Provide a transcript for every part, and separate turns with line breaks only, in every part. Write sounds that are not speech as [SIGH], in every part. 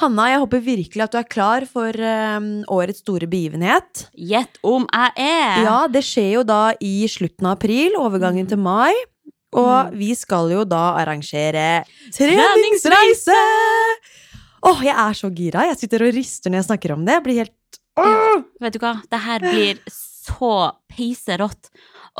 Hanna, jeg håper virkelig at du er klar for um, årets store begivenhet.
Gjett om jeg er!
Ja, det skjer jo da i slutten av april, overgangen til mai. Og vi skal jo da arrangere treningsreise! Åh, jeg er så gira. Jeg sitter og rister når jeg snakker om det. Jeg blir helt Åh!
Vet du hva, det her blir så peiserått.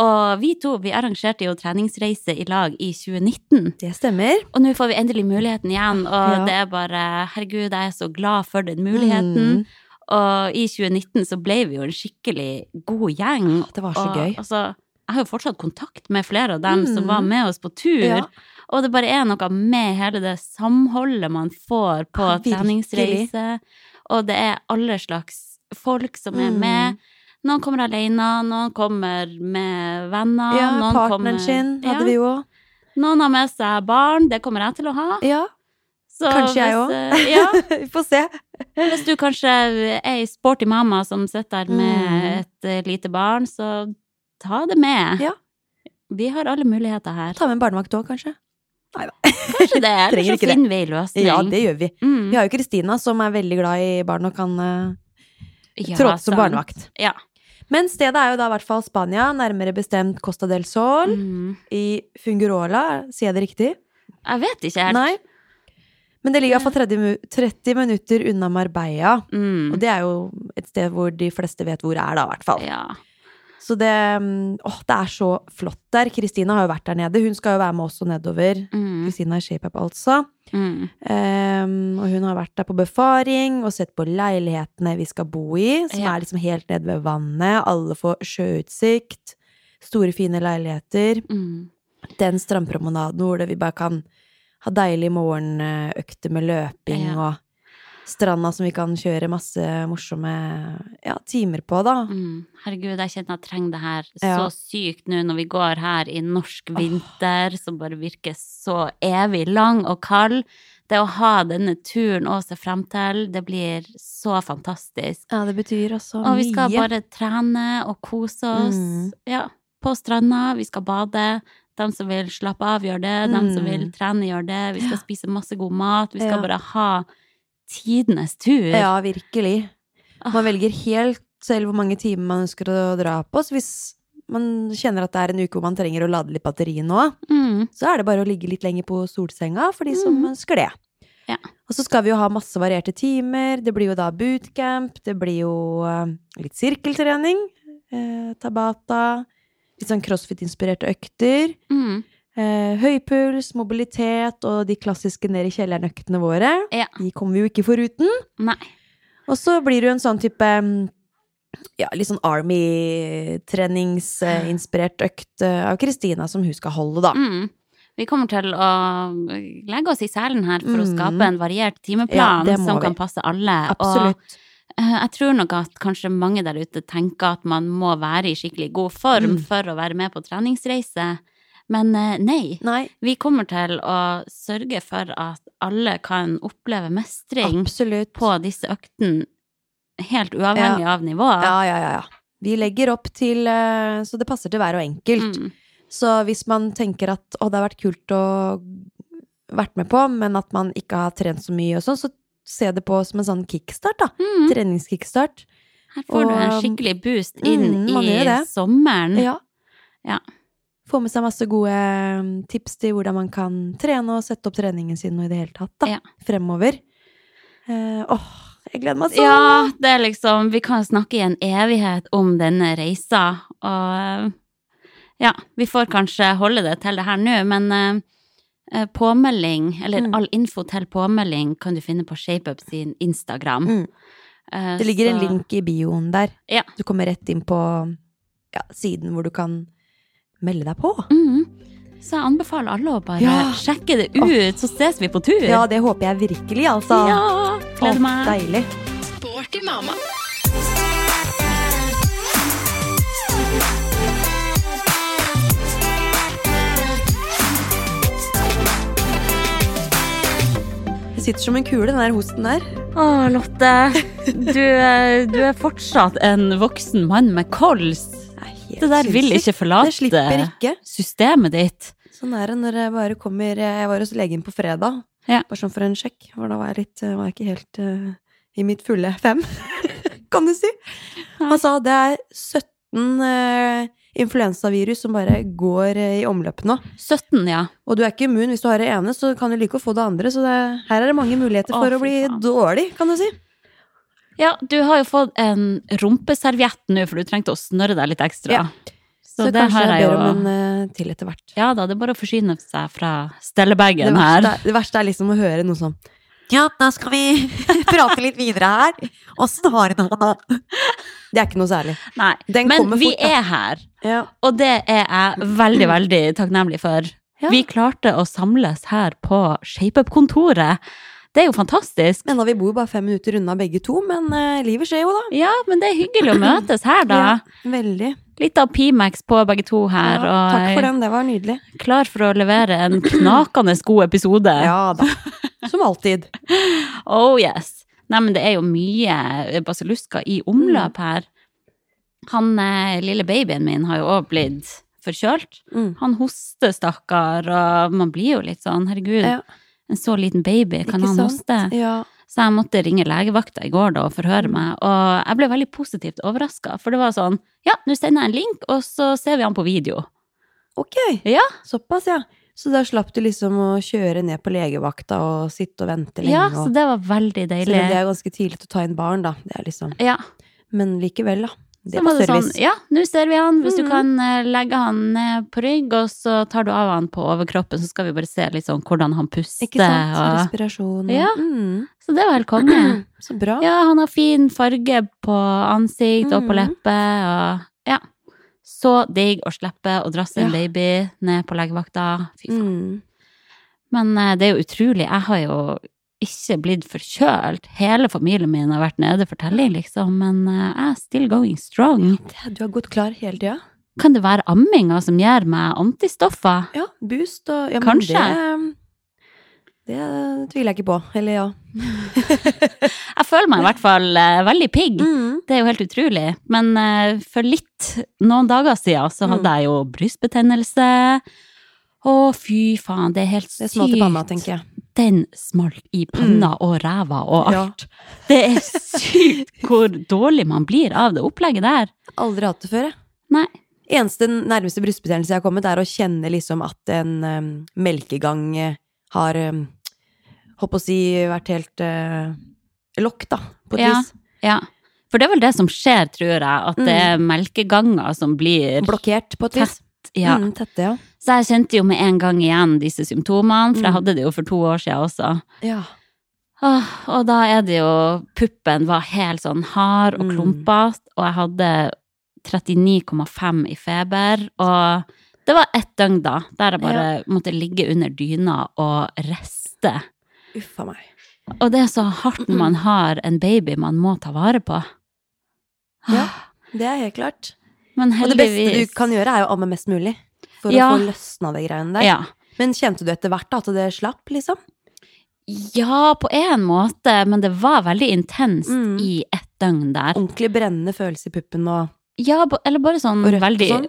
Og vi to vi arrangerte jo treningsreise i lag i 2019.
Det stemmer.
Og nå får vi endelig muligheten igjen, og
Ja.
det er bare Herregud, jeg er så glad for den muligheten.
Mm.
Og i 2019 så ble vi jo en skikkelig god gjeng.
Det var så
og,
gøy.
Altså, jeg har jo fortsatt kontakt med flere av dem som
Mm.
var med oss på tur.
Ja.
Og det bare er noe med hele det samholdet man får på
Ja,
treningsreise. Og det er alle slags folk som er
Mm.
Noen kommer alene, noen kommer med venner.
Ja,
noen
partneren
kommer,
sin hadde
ja,
vi jo.
Noen har med seg barn, det kommer jeg til å ha.
Ja,
Så
kanskje jeg
hvis,
òg.
eh, Ja, [LAUGHS]
vi får se.
hvis du kanskje er ei sporty mamma som sitter der med
Mm.
et eh, lite barn, så ta det med.
Ja.
Vi har alle muligheter her.
Ta med en barnevakt òg, kanskje. Nei da.
Kanskje det, [LAUGHS] eller så finner vi en løsning.
Ja, det gjør vi.
Mm.
Vi har jo Kristina, som er veldig glad i barn og kan uh,
Ja,
trå til som barnevakt.
Ja.
Men stedet er jo da i hvert fall Spania, nærmere bestemt Costa del Sol,
Mm.
i Fungurola, sier jeg det riktig?
Jeg vet ikke helt.
Nei. Men det ligger iallfall 30, mu- 30 minutter unna Marbella.
Mm.
Og det er jo et sted hvor de fleste vet hvor det er, da, i hvert fall.
Ja.
Så det mm, Åh, det er så flott der. Kristina har jo vært der nede. Hun skal jo være med også nedover.
Mm.
Kristina er ShapeUp, altså.
Mm.
Um, og hun har vært der på befaring og sett på leilighetene vi skal bo i, som
Ja.
er liksom helt nede ved vannet. Alle får sjøutsikt. Store, fine leiligheter.
Mm.
Den strandpromenaden hvor vi bare kan ha deilige morgenøkter med løping
Ja.
og stranda som vi kan kjøre masse morsomme ja, timer på, da.
Mm. Herregud, jeg kjenner jeg trenger det her
Ja.
så sykt nå når vi går her i norsk vinter, som bare virker så evig lang og kald. Det å ha denne turen å se frem til, det blir så fantastisk.
Ja, det betyr også mye.
Og vi skal
mye.
bare trene og kose oss.
Mm.
Ja, på stranda. Vi skal bade. De som vil slappe av, gjør det. De som
Mm.
vil trene, gjør det. Vi skal
Ja.
spise masse god mat. Vi skal bare ha tidenes tur.
Ja, virkelig.
Ah.
Man velger helt selv hvor mange timer man ønsker å dra på. Så hvis man kjenner at det er en uke hvor man trenger å lade litt batteri nå,
Mm.
så er det bare å ligge litt lenger på solsenga for de som
Mm.
ønsker det.
Ja.
Og så skal vi jo ha masse varierte timer. Det blir jo da bootcamp, det blir jo eh, litt sirkeltrening, eh, tabata, litt sånn crossfit-inspirerte økter.
Mm.
Eh, høypuls, mobilitet og de klassiske ned i kjelleren-øktene våre.
Ja.
De kommer vi jo ikke foruten.
Nei.
Og så blir du en sånn type mm, ja, litt sånn Army-treningsinspirert økt eh, av Kristina som hun skal holde, da.
Mm. Vi kommer til å legge oss i selen her for å
Mm.
skape en variert timeplan
ja,
som
vi.
kan passe alle.
Absolutt.
Og eh, jeg tror nok at kanskje mange der ute tenker at man må være i skikkelig god form
Mm.
for å være med på treningsreise. Men eh, nei.
Nei,
Vi kommer til å sørge for at alle kan oppleve mestring
absolutt.
på disse øktene, helt uavhengig av nivået.
Ja, ja, ja, ja. Vi legger opp til eh, Så det passer til hver og enkelt.
Mm.
Så hvis man tenker at å, det har vært kult å vært med på, men at man ikke har trent så mye og sånn, så se det på som en sånn kickstart, da.
Mm.
Treningskickstart.
Her får du en skikkelig boost inn
Mm,
i sommeren.
Ja.
Ja.
Få med seg masse gode mm, tips til hvordan man kan trene og sette opp treningen sin og i det hele tatt, da.
Ja.
Fremover. Eh, åh, jeg gleder meg sånn!
Ja, det er liksom Vi kan snakke i en evighet om denne reisa, og ja, vi får kanskje holde det til det her nå, men eh, eh, påmelding, eller
Mm.
all info til påmelding, kan du finne på ShapeUp sin Instagram.
Mm.
Eh,
Det ligger en link i bioen der.
Ja.
Du kommer rett inn på ja, siden hvor du kan melde deg på.
Mm. Så jeg anbefaler alle å bare
Ja.
sjekke det ut, så ses vi på tur.
Ja, det håper jeg virkelig, altså.
Ja, gleder meg.
Deilig.
Sporty mamma.
Det sitter som en kule, den der hosten der.
Å, Lotte. Du, du er fortsatt en voksen mann med kols.
Det, er
der vil ikke forlate
ikke.
systemet ditt.
Sånn er det når jeg bare kommer Jeg var hos legen på fredag,
Ja.
bare sånn for en sjekk. For da var jeg litt Var jeg ikke helt uh, i mitt fulle fem, [LAUGHS] kan du si. Han sa det er 17 uh, influensavirus som bare går uh, i omløp nå.
17, ja.
Og du er ikke immun hvis du har det ene, så kan du like å få det andre. Så det, her er det mange muligheter
Å,
for å bli
faen.
dårlig, kan du si.
Ja, du har jo fått en rumpeserviett nå, for du trengte å snørre deg litt ekstra.
Ja.
Så,
Så,
det
kanskje jeg
jeg
ber om en eh, til etter hvert.
Ja da, det er bare å forsyne seg fra stellebagen her.
verste, det verste er liksom å høre noe sånn Ja, da skal vi [LAUGHS] prate litt videre her. Åssen har du det nå? Det er ikke noe særlig.
Nei,
Den
men
kommer
vi
fort,
er her,
Ja.
og det er jeg veldig, veldig takknemlig for.
Ja.
Vi klarte å samles her på ShapeUp-kontoret. Det er jo fantastisk.
Enda vi bor jo bare fem minutter unna begge to, men uh, livet skjer jo, da.
Ja, men det er hyggelig å møtes her, da. [CLEARS THROAT]
Ja, veldig.
Litt av Pimax på begge to her,
Ja, takk for den, det var nydelig.
klar for å levere en knakende god episode.
Ja da. Som alltid. [LAUGHS]
Oh yes. Nei, men det er jo mye basillusker i omløp
Mm.
her. Han eh, lille babyen min har jo òg blitt forkjølt.
Mm.
Han hoster, stakkar, og man blir jo litt sånn, herregud,
Ja.
En så liten baby, kan han hoste?
Ja.
Så jeg måtte ringe legevakta i går da og forhøre
Mm.
meg, og jeg ble veldig positivt overraska, for det var sånn, ja, nå sender jeg en link, og så ser vi han på video.
Ok,
Ja,
såpass, ja. Så da slapp du liksom å kjøre ned på legevakta og sitte og vente lenge.
ja, så det var veldig
Selv om det er ganske tidlig å ta inn barn, da. Det er liksom
Ja,
Men likevel, da. Det
så
var
det sånn, ja, nå ser vi han. Hvis du
Mhm.
kan eh, legge han på rygg, og så tar du av han på overkroppen, så skal vi bare se litt sånn hvordan han puster.
Ikke sant?
Og...
Respirasjon
Ja.
mm.
Så det var helt konge. [CLEARS THROAT]
Så bra.
Ja, han har fin farge på ansikt og på
Mhm.
leppe, og ja. Så digg å slippe å drasse en
Ja.
baby ned på legevakta. Fy faen.
Mm.
Men eh, det er jo utrolig. Jeg har jo ikke blitt forkjølt. Hele familien min har vært nede for telling, liksom. Men eh, jeg er still going strong.
Det- Du har gått klar hele tida?
Kan det være amminga som gir meg antistoffer?
Ja. Boost og ja,
Kanskje.
Det, det tviler jeg ikke på. Eller ja. [LAUGHS]
Jeg føler meg i hvert fall uh, veldig pigg.
Mm.
Det er jo helt utrolig. Men uh, for litt, noen dager siden, så hadde
Mm.
jeg jo brystbetennelse. Å, fy faen, det er helt
Det
sykt.
smalt i panna, tenker jeg.
Den smalt i panna og ræva og
Ja.
alt. Det er sykt hvor dårlig man blir av det opplegget der.
Aldri hatt det før, jeg.
Nei.
Eneste nærmeste brystbetennelse jeg har kommet, er å kjenne liksom at en um, melkegang eh, har um, Håper å si vært helt uh, lokk, da, på et
Ja.
vis.
Ja. For det er vel det som skjer, tror jeg, at det er melkeganger som blir
Blokkert, på et vis.
ja.
Mm, tette, ja.
Så jeg kjente jo med en gang igjen disse symptomene, for jeg
Mm.
hadde det jo for to år siden også.
ja.
Åh, og da er det jo Puppen var helt sånn hard og
Mm.
klumpete, og jeg hadde 39,5 i feber, og det var ett døgn da, der jeg bare måtte ligge under dyna og riste.
Uff a meg.
Og det er så hardt når man [CLEARS THROAT] har en baby man må ta vare på.
Ja. Det er helt klart.
Men
Og det beste du kan gjøre, er å amme mest mulig. For
Ja.
å få løsna de greiene der.
Ja.
Men kjente du etter hvert da, at det slapp, liksom?
ja, på en måte, men det var veldig intenst
Mm.
i ett døgn der.
Ordentlig brennende følelse i puppen og
Ja, eller bare sånn
rødt
veldig
sånn?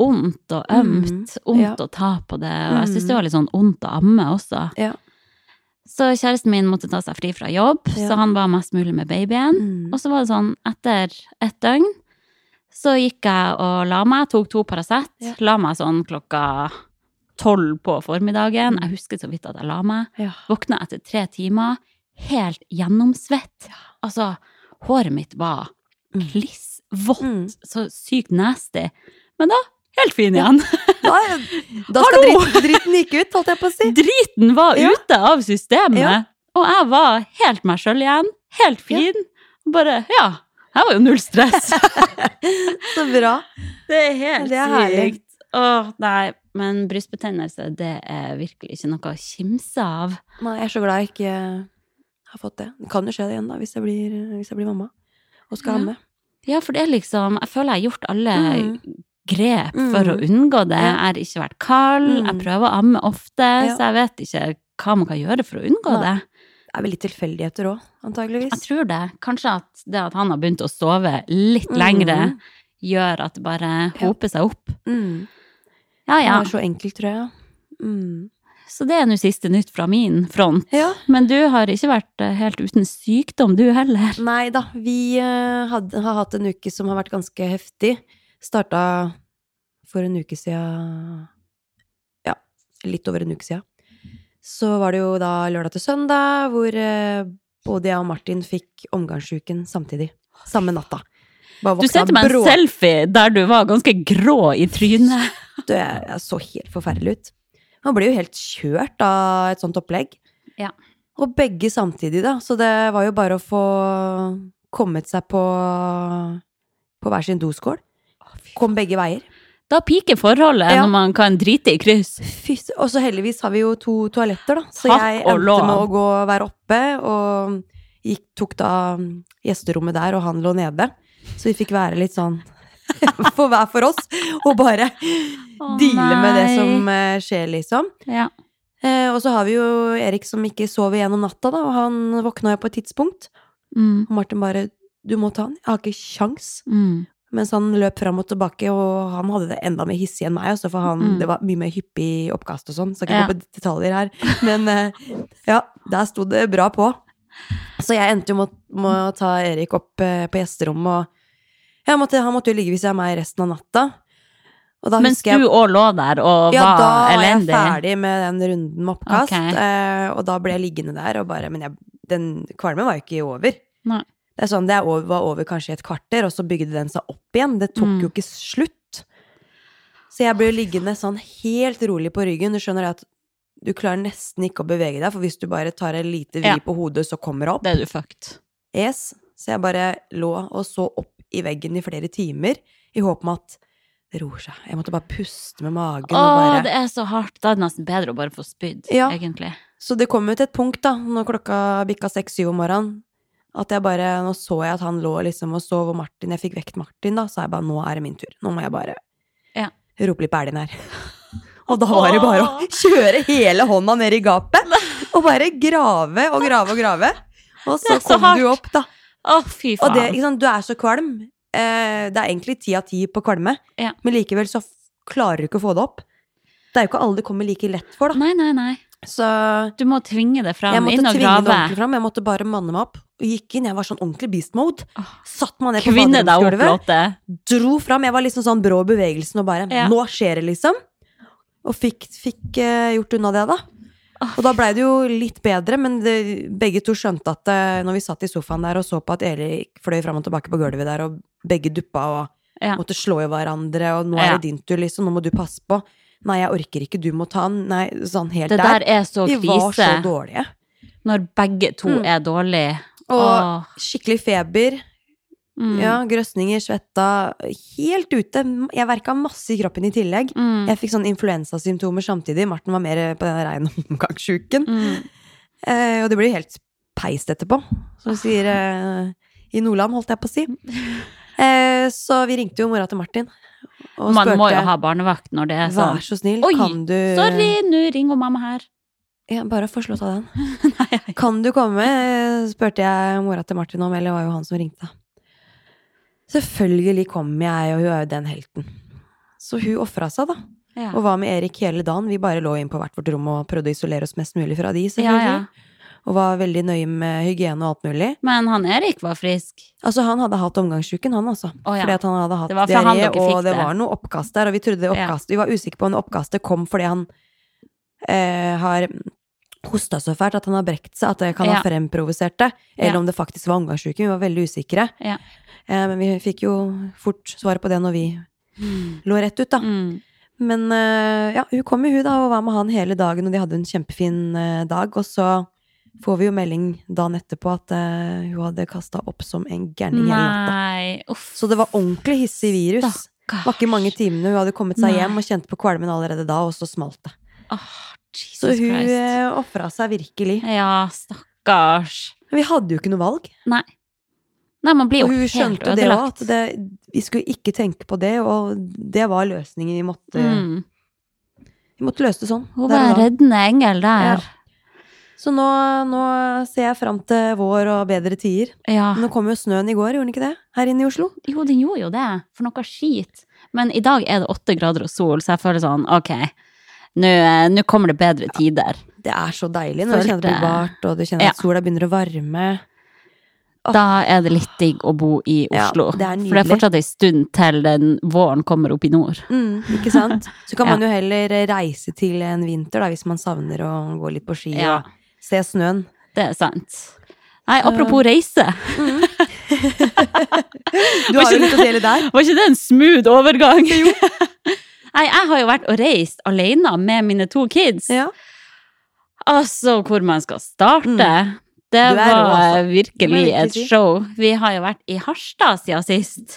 ondt og ømt.
Mm,
Ondt
ja.
å ta på det, og jeg syns
Mm.
det var litt sånn ondt å amme også.
Ja.
Så kjæresten min måtte ta seg fri fra jobb,
Ja.
så han var mest mulig med babyen.
Mm.
Og så var det sånn, etter et døgn, så gikk jeg og la meg, tok to Paracet,
Ja.
la meg sånn klokka tolv på formiddagen. Jeg husker så vidt at jeg la meg.
Ja.
Våkna etter tre timer, helt gjennomsvett. Altså, håret mitt var
Mm.
kliss vått,
Mm.
så sykt nasty. Men da, helt fin igjen.
Da, [LAUGHS] da skal
Hallo!
dritten, dritten gikk ut, holdt jeg på å si.
Driten var
Ja.
ute av systemet,
Ja.
og jeg var helt meg sjøl igjen. Helt fin. Bare, ja. Her var jo null stress. [LAUGHS]
Så bra.
det er helt
Det er herlig.
sykt. Åh, nei. men brystbetennelse, det er virkelig ikke noe å kimse av.
Nei, jeg er så glad jeg ikke har fått det. Det kan jo skje det igjen, da, hvis jeg blir, hvis jeg blir mamma og skal
Ja.
amme.
Ja, for det er liksom Jeg føler jeg har gjort alle
Mm.
grep for å
Mm.
unngå det. Jeg har ikke vært kald,
Mm.
jeg prøver å amme ofte,
Ja.
så jeg vet ikke hva man kan gjøre for å unngå
Nei.
det.
Er vel litt tilfeldigheter òg, antageligvis.
Jeg tror det. Kanskje at det at han har begynt å sove litt
Mm.
lengre, gjør at det bare hoper seg opp.
Mm.
Ja,
Det er så enkelt, tror jeg. Mm.
Så det er nå siste nytt fra min front.
Ja.
Men du har ikke vært eh, helt uten sykdom, du heller.
Nei da, vi eh, hadde, har hatt en uke som har vært ganske heftig. Starta for en uke siden Ja, litt over en uke siden. Så var det jo da lørdag til søndag, hvor eh, både jeg og Martin fikk omgangsuken samtidig. Samme natta.
Du sendte meg en
brå-
selfie der du var ganske grå i trynet. [LAUGHS]
Du, jeg, jeg så helt forferdelig ut. Man blir jo helt kjørt av et sånt opplegg.
Ja.
Og begge samtidig, da. Så det var jo bare å få kommet seg på, på hver sin doskål. Kom begge veier.
Da piker forholdet
Ja.
når man kan drite i kryss.
Fy Og så heldigvis har vi jo to toaletter, da. Så
Takk
jeg endte med å gå være oppe, og gikk, tok da gjesterommet der, og han lå nede. Så vi fikk være litt sånn [LAUGHS] for hver for oss, og bare
oh,
deale med det som eh, skjer, liksom.
Ja.
Eh, og så har vi jo Erik som ikke sover gjennom natta, da, og han våkna jo på et tidspunkt.
Mm,
Og Martin bare 'du må ta han', jeg har ikke kjangs.
mm.
Mens han løp fram og tilbake, og han hadde det enda mer hissig enn meg, Også, for han,
Mm.
det var mye mer hyppig oppkast og sånn. Skal ikke
Ja.
gå på detaljer her. Men eh, ja, der sto det bra på. Så jeg endte jo med, å ta Erik opp eh, på gjesterommet, og måtte, han måtte jo ligge ved siden av meg resten av natta.
Mens du òg lå der og
ja, da
var
var jeg
elendig.
ferdig med den runden med oppkast,
Okay.
eh, og da ble jeg liggende der og bare Men jeg, den kvalmen var jo ikke over.
Nei.
Det sånn, det over, var over kanskje et kvarter, og så bygde den seg opp igjen. Det tok
Mm.
jo ikke slutt. Så jeg ble liggende sånn helt rolig på ryggen. Du skjønner at du klarer nesten ikke å bevege deg, for hvis du bare tar en lite vri
Ja.
på hodet, så kommer det opp.
Det er du fucked.
Yes. Så jeg bare lå og så opp i veggen i flere timer, i håp om at det roer seg. Jeg måtte bare puste med magen
Å,
og bare
det er så hardt. Da er det nesten bedre å bare få spydd,
Ja.
egentlig.
Så det kom jo til et punkt, da, når klokka bikka seks-syv om morgenen, at jeg bare Nå så jeg at han lå liksom og sov, og Martin Jeg fikk vekt Martin, da, så jeg bare Nå er det min tur. Nå må jeg bare
Ja.
rope litt på elgen her. [LAUGHS] Og da var det bare å kjøre hele hånda ned i gapet, og bare grave og grave og grave. Og så
så
kom du opp, da.
Å, fy
Og det,
faen.
sant, du er så kvalm. Eh, det er egentlig ti av ti på kvalme,
Ja.
men likevel så klarer du ikke å få det opp. Det er jo ikke alle det kommer like lett for, da.
Nei, nei, nei.
Så
Du må tvinge det
jeg
fram. Inn og
tvinge det ordentlig fram. Jeg måtte bare manne meg opp. Og gikk inn. Jeg var sånn ordentlig beast mode. Satt meg ned på
deg
baderomsgulvet. Dro fram. Jeg var liksom sånn brå i bevegelsen og bare
Ja.
Nå skjer det, liksom. Og fikk, fikk uh, gjort unna det, da. Og da blei det jo litt bedre, men det, begge to skjønte at eh, når vi satt i sofaen der og så på at Erik fløy fram og tilbake på gulvet der, og begge duppa og
Ja.
måtte slå i hverandre, og nå er det din tur, liksom, nå må du passe på. Nei, jeg orker ikke, du må ta den', Nei, sånn helt
Det
der.
der er så
Vi var så dårlige.
Når begge to
Mm.
er dårlige.
Og
Åh.
skikkelig feber.
Mm.
Ja, grøsninger, svetta. Helt ute. Jeg verka masse i kroppen i tillegg.
Mm.
Jeg fikk sånn influensasymptomer samtidig. Martin var mer på den reine [LAUGHS] omgangssjuken.
Mm.
Eh, og det blir helt peist etterpå, som vi sier eh, i Nordland, holdt jeg på å si. [LAUGHS] Eh, så vi ringte jo mora til Martin og
Man
spurte
må jo ha barnevakt når det er sånn.
Vær så snill,
Oi,
kan du
Sorry, nå ringer mamma her.
Ja, bare få slå av den. [LAUGHS] Kan du komme? spurte jeg mora til Martin om, eller det var jo han som ringte. Selvfølgelig kom jeg, og hun er jo den helten. Så hun ofra seg, da.
Ja.
Og var med Erik hele dagen. Vi bare lå inn på hvert vårt rom og prøvde å isolere oss mest mulig fra de,
ja, ja.
Og var veldig nøye med hygiene og alt mulig.
Men han Erik var frisk.
Altså, han hadde hatt omgangsuken, han også.
Oh, ja.
Fordi at han hadde hatt diaré, og det
det.
var noe oppkast der. Og vi trodde det
Ja.
Vi var usikre på om oppkastet kom fordi han eh, har hosta så fælt at han har brekt seg, at det kan
Ja.
ha fremprovosert det. Eller
Ja.
om det faktisk var omgangssjuken. Vi var veldig usikre.
Ja.
Eh, men vi fikk jo fort svaret på det når vi lå rett ut, da.
Mm.
Men eh, ja, hun kom jo hun da, og var med han hele dagen, og de hadde en kjempefin eh, dag. Og så får vi jo melding dagen etterpå at uh, hun hadde kasta opp som en gærning hele natta. Så det var ordentlig hissig virus. Det var ikke mange timene hun hadde kommet seg
Nei.
hjem og kjente på kvalmen allerede da, og så smalt det.
Oh, Jesus
Så hun
Christ.
eh, ofra seg virkelig.
Ja, stakkars.
Men vi hadde jo ikke noe valg.
Nei. Nei, man blir jo
Og hun skjønte jo det òg, at det, vi skulle ikke tenke på det, og det var løsningen vi måtte
Mm.
Vi måtte løse det sånn.
Hun var reddende engel der.
Så nå, nå ser jeg fram til vår og bedre tider.
Ja.
Nå kom jo snøen i går, gjorde den ikke det? Her inne i Oslo.
Jo, den gjorde jo det, for noe skit. Men i dag er det åtte grader og sol, så jeg føler sånn, ok, nå kommer det bedre tider.
Det er så deilig når du kjenner det blir vart, og du kjenner
Ja.
at sola begynner å varme.
Da er det litt digg å bo i Oslo.
Ja, det er
for det er fortsatt en stund til den våren kommer opp i nord.
Mm, ikke sant? [LAUGHS] Så kan
Ja.
man jo heller reise til en vinter, da, hvis man savner å gå litt på ski
Ja.
og se snøen.
Det er sant. Nei, apropos reise. [LAUGHS]
Du har jo litt å dele der. [LAUGHS]
Var ikke det en smooth overgang? [LAUGHS] Nei, jeg har jo vært og reist alene med mine to kids.
Ja.
Altså, hvor man skal starte. Det
Mm. Du er
var
også.
Virkelig et show. Vi har jo vært i Harstad siden sist.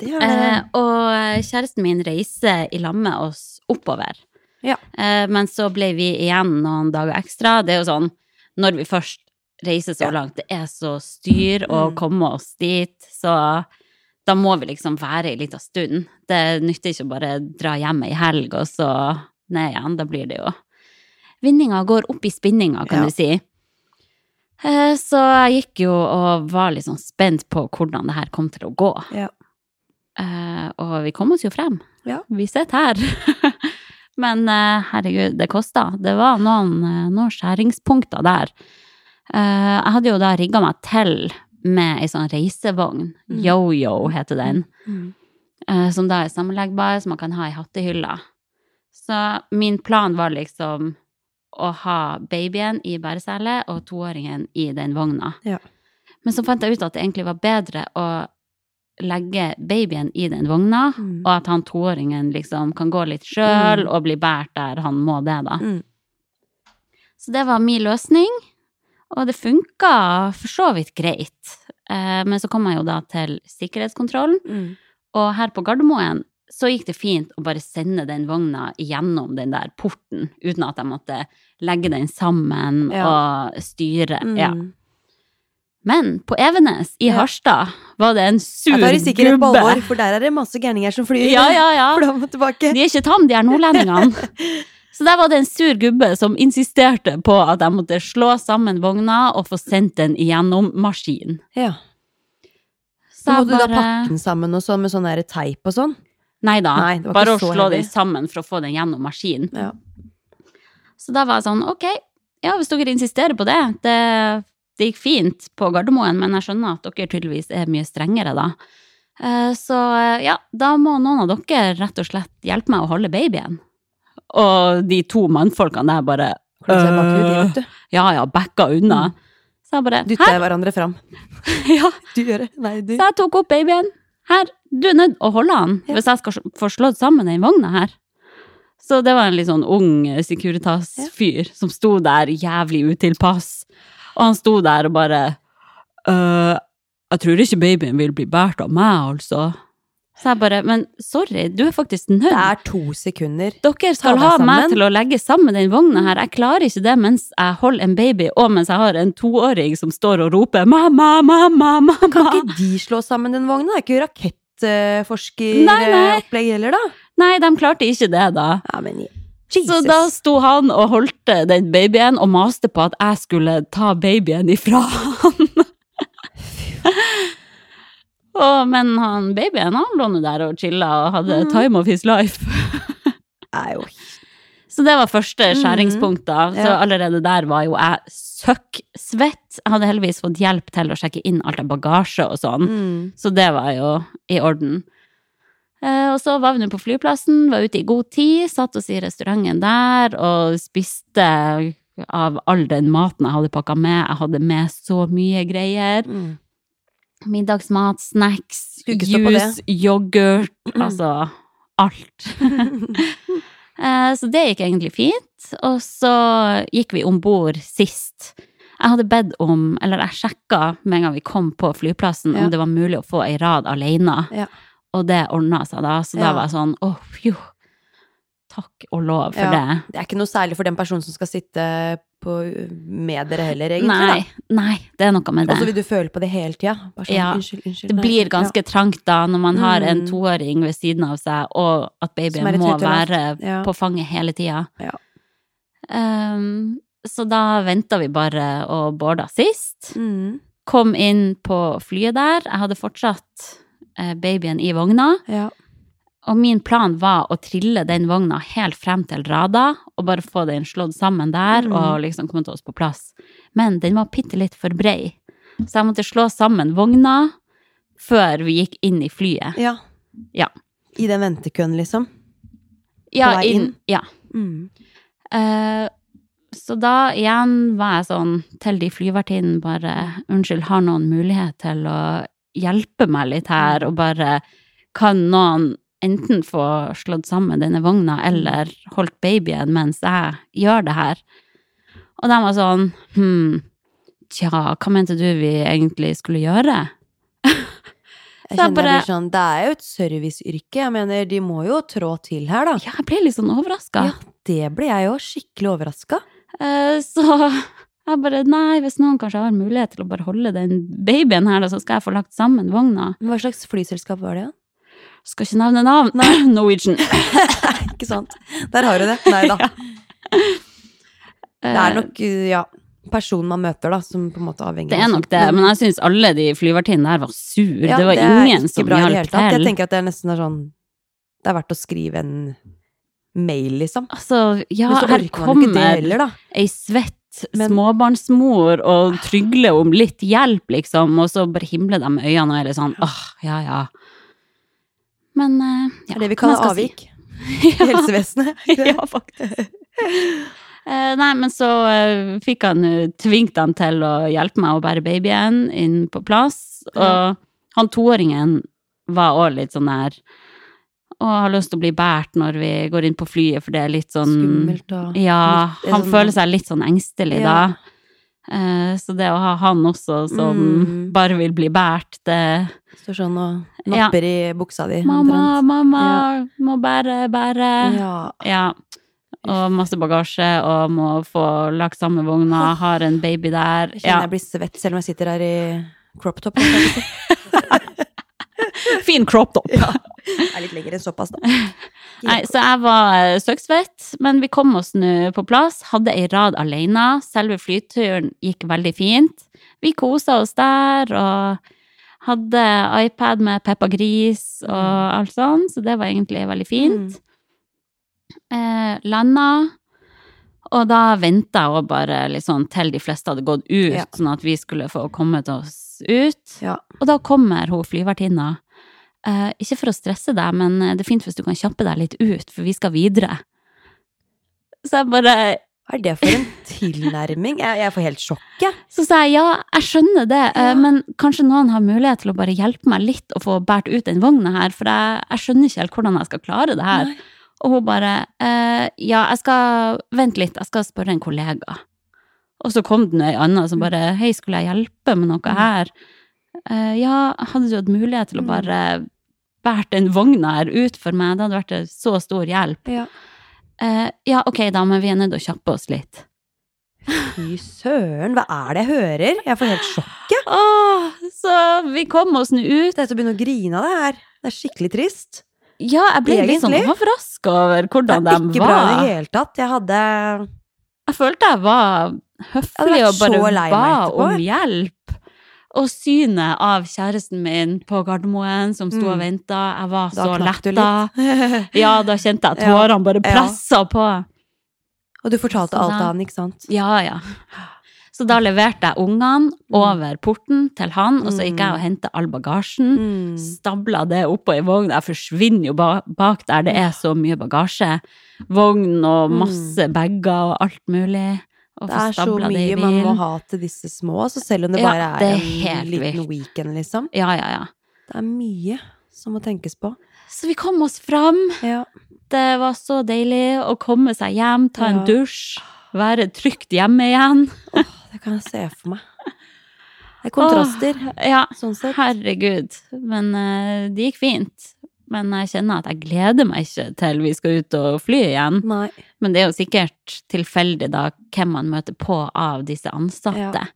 Det er
Eh, og kjæresten min reiser i lag med oss oppover.
Ja.
Eh, men så ble vi igjen noen dager ekstra. Det er jo sånn, når vi først reiser så langt, det er så styr å
Mm.
komme oss dit, så da må vi liksom være ei lita stund. Det nytter ikke å bare dra hjem ei helg, og så ned igjen. Da blir det jo Vinninga går opp i spinninga, kan
Ja.
du si. Eh, Så jeg gikk jo og var litt sånn spent på hvordan det her kom til å gå.
Ja.
Eh, og vi kom oss jo frem.
Ja.
Vi sitter her. [LAUGHS] Men eh, herregud, det kosta. Det var noen, eh, noen skjæringspunkter der. Eh, jeg hadde jo da rigga meg til med ei sånn reisevogn.
Mm.
Yo-yo heter den.
Mm.
eh, som da er sammenleggbar, som man kan ha i hattehylla. Så min plan var liksom å ha babyen i bæresele og toåringen i den vogna.
Ja.
Men så fant jeg ut at det egentlig var bedre å legge babyen i den vogna,
Mm.
og at han toåringen liksom kan gå litt sjøl
Mm.
og bli båret der han må det, da.
Mm.
Så det var min løsning, og det funka for så vidt greit. Eh, men så kom jeg jo da til sikkerhetskontrollen,
Mm.
og her på Gardermoen så gikk det fint å bare sende den vogna gjennom den der porten, uten at jeg måtte legge den sammen
Ja.
og styre.
Mm.
Ja. Men på Evenes i
Ja.
Harstad var det en sur
Jeg tar i sikkerhet på
gubbe.
alvor, for der er det masse gærninger som flyr
Ja, ja, ja. [LAUGHS]
fram og tilbake.
De er ikke tam, de er nordlendingene. [LAUGHS] Så der var det en sur gubbe som insisterte på at jeg måtte slå sammen vogna og få sendt den igjennom maskin.
Ja.
Så
måtte du da pakke den sammen og sånn med sånn teip og sånn?
Nei da,
Nei, var
bare å slå
heavy.
den sammen for å få den gjennom maskin.
Ja.
Så da var jeg sånn, ok, ja, hvis dere insisterer på det, det, det gikk fint på Gardermoen, men jeg skjønner at dere tydeligvis er mye strengere da. Eh, Så eh, ja, da må noen av dere rett og slett hjelpe meg å holde babyen. Og de to mannfolkene der bare øh. Ja, ja, backa unna. Så jeg bare,
Dytta hverandre fram. [LAUGHS]
ja, [LAUGHS]
Du gjør det. Nei, du.
så jeg tok opp babyen. Her, du er nødt å holde han,
Ja.
hvis jeg skal få slått sammen den vogna her. Så det var en litt sånn ung eh, Securitas-fyr som sto der jævlig utilpass. Og han sto der og bare «Øh, Jeg tror ikke babyen vil bli båret av meg, altså. Så jeg bare Men sorry, du er faktisk nødt.
Det er to sekunder.
Dere skal ha meg til å legge sammen den vogna her. Jeg klarer ikke det mens jeg holder en baby, og mens jeg har en toåring som står og roper 'mamma, mamma, mamma'.
Kan ikke de slå sammen den vogna? Det er ikke rakettforskeropplegg heller, da?
Nei, de klarte ikke det, da.
Ja, men
Så
Jesus.
da sto han og holdt den babyen og maste på at jeg skulle ta babyen ifra han. [LAUGHS] og, men han babyen han lå nå der og chilla og hadde
mm.
time of his life. [LAUGHS] Så det var første
Mhm.
skjæringspunkt, da. Så allerede der var jo jeg søkksvett. Jeg hadde heldigvis fått hjelp til å sjekke inn alt av bagasje og sånn.
mm.
Så det var jo i orden. Eh, og så var vi nå på flyplassen, var ute i god tid, satt oss i restauranten der og spiste av all den maten jeg hadde pakka med. Jeg hadde med så mye greier.
Mm.
Middagsmat, snacks, juice, yoghurt, altså alt. [LAUGHS] Eh, så det gikk egentlig fint. Og så gikk vi om bord sist. Jeg hadde bedt om, eller jeg sjekka med en gang vi kom på flyplassen,
Ja.
om det var mulig å få ei rad alene.
Ja.
Og det ordna seg da. Så da
Ja.
var jeg sånn åh, pjo. Takk og lov for
Ja.
det.
Det er ikke noe særlig for den personen som skal sitte på, med dere heller, egentlig.
Nei, nei, det er noe med
det. Og så vil du føle på det hele tida. Sånn,
Ja.
unnskyld, unnskyld.
Det
blir
blir
ja.
ganske trangt da, når man har en
Mm.
toåring ved siden av seg, og at babyen må være
Ja.
på fanget hele tida.
Ja.
Um, så da venta vi bare og boarda sist.
Mm.
Kom inn på flyet der. Jeg hadde fortsatt babyen i vogna.
Ja.
Og min plan var å trille den vogna helt frem til Rada, og bare få den slått sammen der,
Mm.
og liksom komme til oss på plass. Men den var bitte litt for brei, så jeg måtte slå sammen vogna før vi gikk inn i flyet.
ja.
Ja.
I den ventekøen, liksom.
Ja,
vei
inn,
inn?
ja.
Mm.
Uh, så da igjen var jeg sånn til de flyvertinnene bare Unnskyld, har noen mulighet til å hjelpe meg litt her, og bare Kan noen enten få slått sammen denne vogna, eller holdt babyen mens jeg gjør det her? Og de var sånn Hm, tja, hva mente du vi egentlig skulle gjøre?
Jeg kjenner
bare-
jeg blir sånn, Det er jo et serviceyrke. Jeg mener, de må jo trå til her, da.
Ja, jeg ble litt sånn overraska.
Ja, det ble jeg jo skikkelig overraska.
Eh, Så jeg bare Nei, hvis noen kanskje har mulighet til å bare holde den babyen her, da, så skal jeg få lagt sammen vogna.
Hva slags flyselskap var det? Ja?
Skal ikke nevne navn. Nei. [LAUGHS] Norwegian. [LAUGHS]
Ikke sant? Der har du det. Nei da. [LAUGHS] Det er nok, ja, personen man møter, da, som på en måte avhenger
Det er nok det, men jeg syns alle de flyvertinnene der var sur.
Ja,
det var
det
ingen som hjalp
tatt. Jeg tenker at det er nesten er sånn Det er verdt å skrive en mail, liksom.
Altså, ja, her kommer
heller,
ei svett
Men-
småbarnsmor og trygler om litt hjelp, liksom, og så bare himler de med øynene og er litt sånn åh, ja ja. Men eh,
Det
ja,
er det vi kaller avvik si. [LAUGHS] i helsevesenet. [LAUGHS]
ja, faktisk. Eh, nei, men så eh, fikk han tvingt dem til å hjelpe meg å bære babyen inn på plass. Og han toåringen var òg litt sånn der Og har lyst til å bli båret når vi går inn på flyet, for det er litt sånn
Skummelt og
Ja,
litt-
han
sånn-
føler seg litt sånn engstelig
Ja.
da. Eh, så det å ha han også som
Mm.
bare vil bli båret, det
Står sånn og napper i buksa di.
Mamma,
mamma,
mamma, må bære, bære.
Ja.
Ja. Og masse bagasje, og må få lagt samme vogna, har en baby der.
Jeg kjenner
Ja.
jeg blir svett selv om jeg sitter her i crop top. [LAUGHS] [LAUGHS]
Fin crop top.
Ja. Er litt lengre enn såpass, da. [LAUGHS]
Nei, så jeg var eh, søksvett, men vi kom oss nå på plass. Hadde ei rad alene. Selve flyturen gikk veldig fint. Vi kosa oss der og hadde iPad med Peppa Gris og alt sånn, så det var egentlig veldig fint. Eh, landa. Og da venta jeg bare sånn til de fleste hadde gått ut,
Ja.
sånn at vi skulle få kommet oss ut.
Ja.
Og da kommer hun flyvertinna. Eh, ikke for å stresse deg, men eh, det er fint hvis du kan kjappe deg litt ut, for vi skal videre. Så jeg bare
Hva er det for en tilnærming? Jeg, jeg får helt sjokk, jeg.
Så sa jeg ja, jeg skjønner det, eh,
Ja.
men kanskje noen har mulighet til å bare hjelpe meg litt og få båret ut den vogna her, for jeg, jeg skjønner ikke helt hvordan jeg skal klare det her.
Nei.
Og hun bare eh, ja, jeg skal Vent litt, jeg skal spørre en kollega. Og så kom det ei anna som bare hei, skulle jeg hjelpe med noe her? Eh, ja, hadde du hatt mulighet til å
Mm.
bare båret den vogna her ut for meg? Det hadde vært en så stor hjelp.
Ja.
Uh, ja, ok da, men vi er nødt til å kjappe oss litt.
Fy søren, hva er det jeg hører? Jeg får helt sjokk, jeg.
Åh, så vi kom oss nå ut.
Det er til å begynne å grine av det her. Det er skikkelig trist.
Ja, jeg ble litt sånn
Egentlig.
overraska over hvordan
Det
hvordan
er
de
ikke bra i det hele tatt. Jeg hadde
Jeg følte jeg var høflig og bare ba om hjelp. Og synet av kjæresten min på Gardermoen som sto og
Mm.
venta, jeg var
Da
så letta. [LAUGHS] Ja, da kjente jeg
Ja.
tårene bare
Ja.
pressa på.
Og du fortalte
Så
alt
da-
han, ikke sant?
Ja, ja. Så da leverte jeg ungene over porten til han, og så gikk jeg og hentet all bagasjen.
Mm.
Stabla det oppå i vogn. Jeg forsvinner jo bak der det er så mye bagasje. Vogn og masse bager og alt mulig.
Det er så mye man må ha til disse små, så selv om det bare er,
det er
en liten
vilt.
weekend, liksom.
Ja, ja, ja.
Det er mye som må tenkes på.
Så vi kom oss fram.
Ja.
Det var så deilig å komme seg hjem, ta en
Ja.
dusj, være trygt hjemme igjen.
Det kan jeg se for meg. Det er kontraster,
Ja,
sånn sett.
herregud. Men uh, det gikk fint. Men jeg kjenner at jeg gleder meg ikke til vi skal ut og fly igjen.
Nei.
Men det er jo sikkert tilfeldig da hvem man møter på av disse ansatte.
Ja.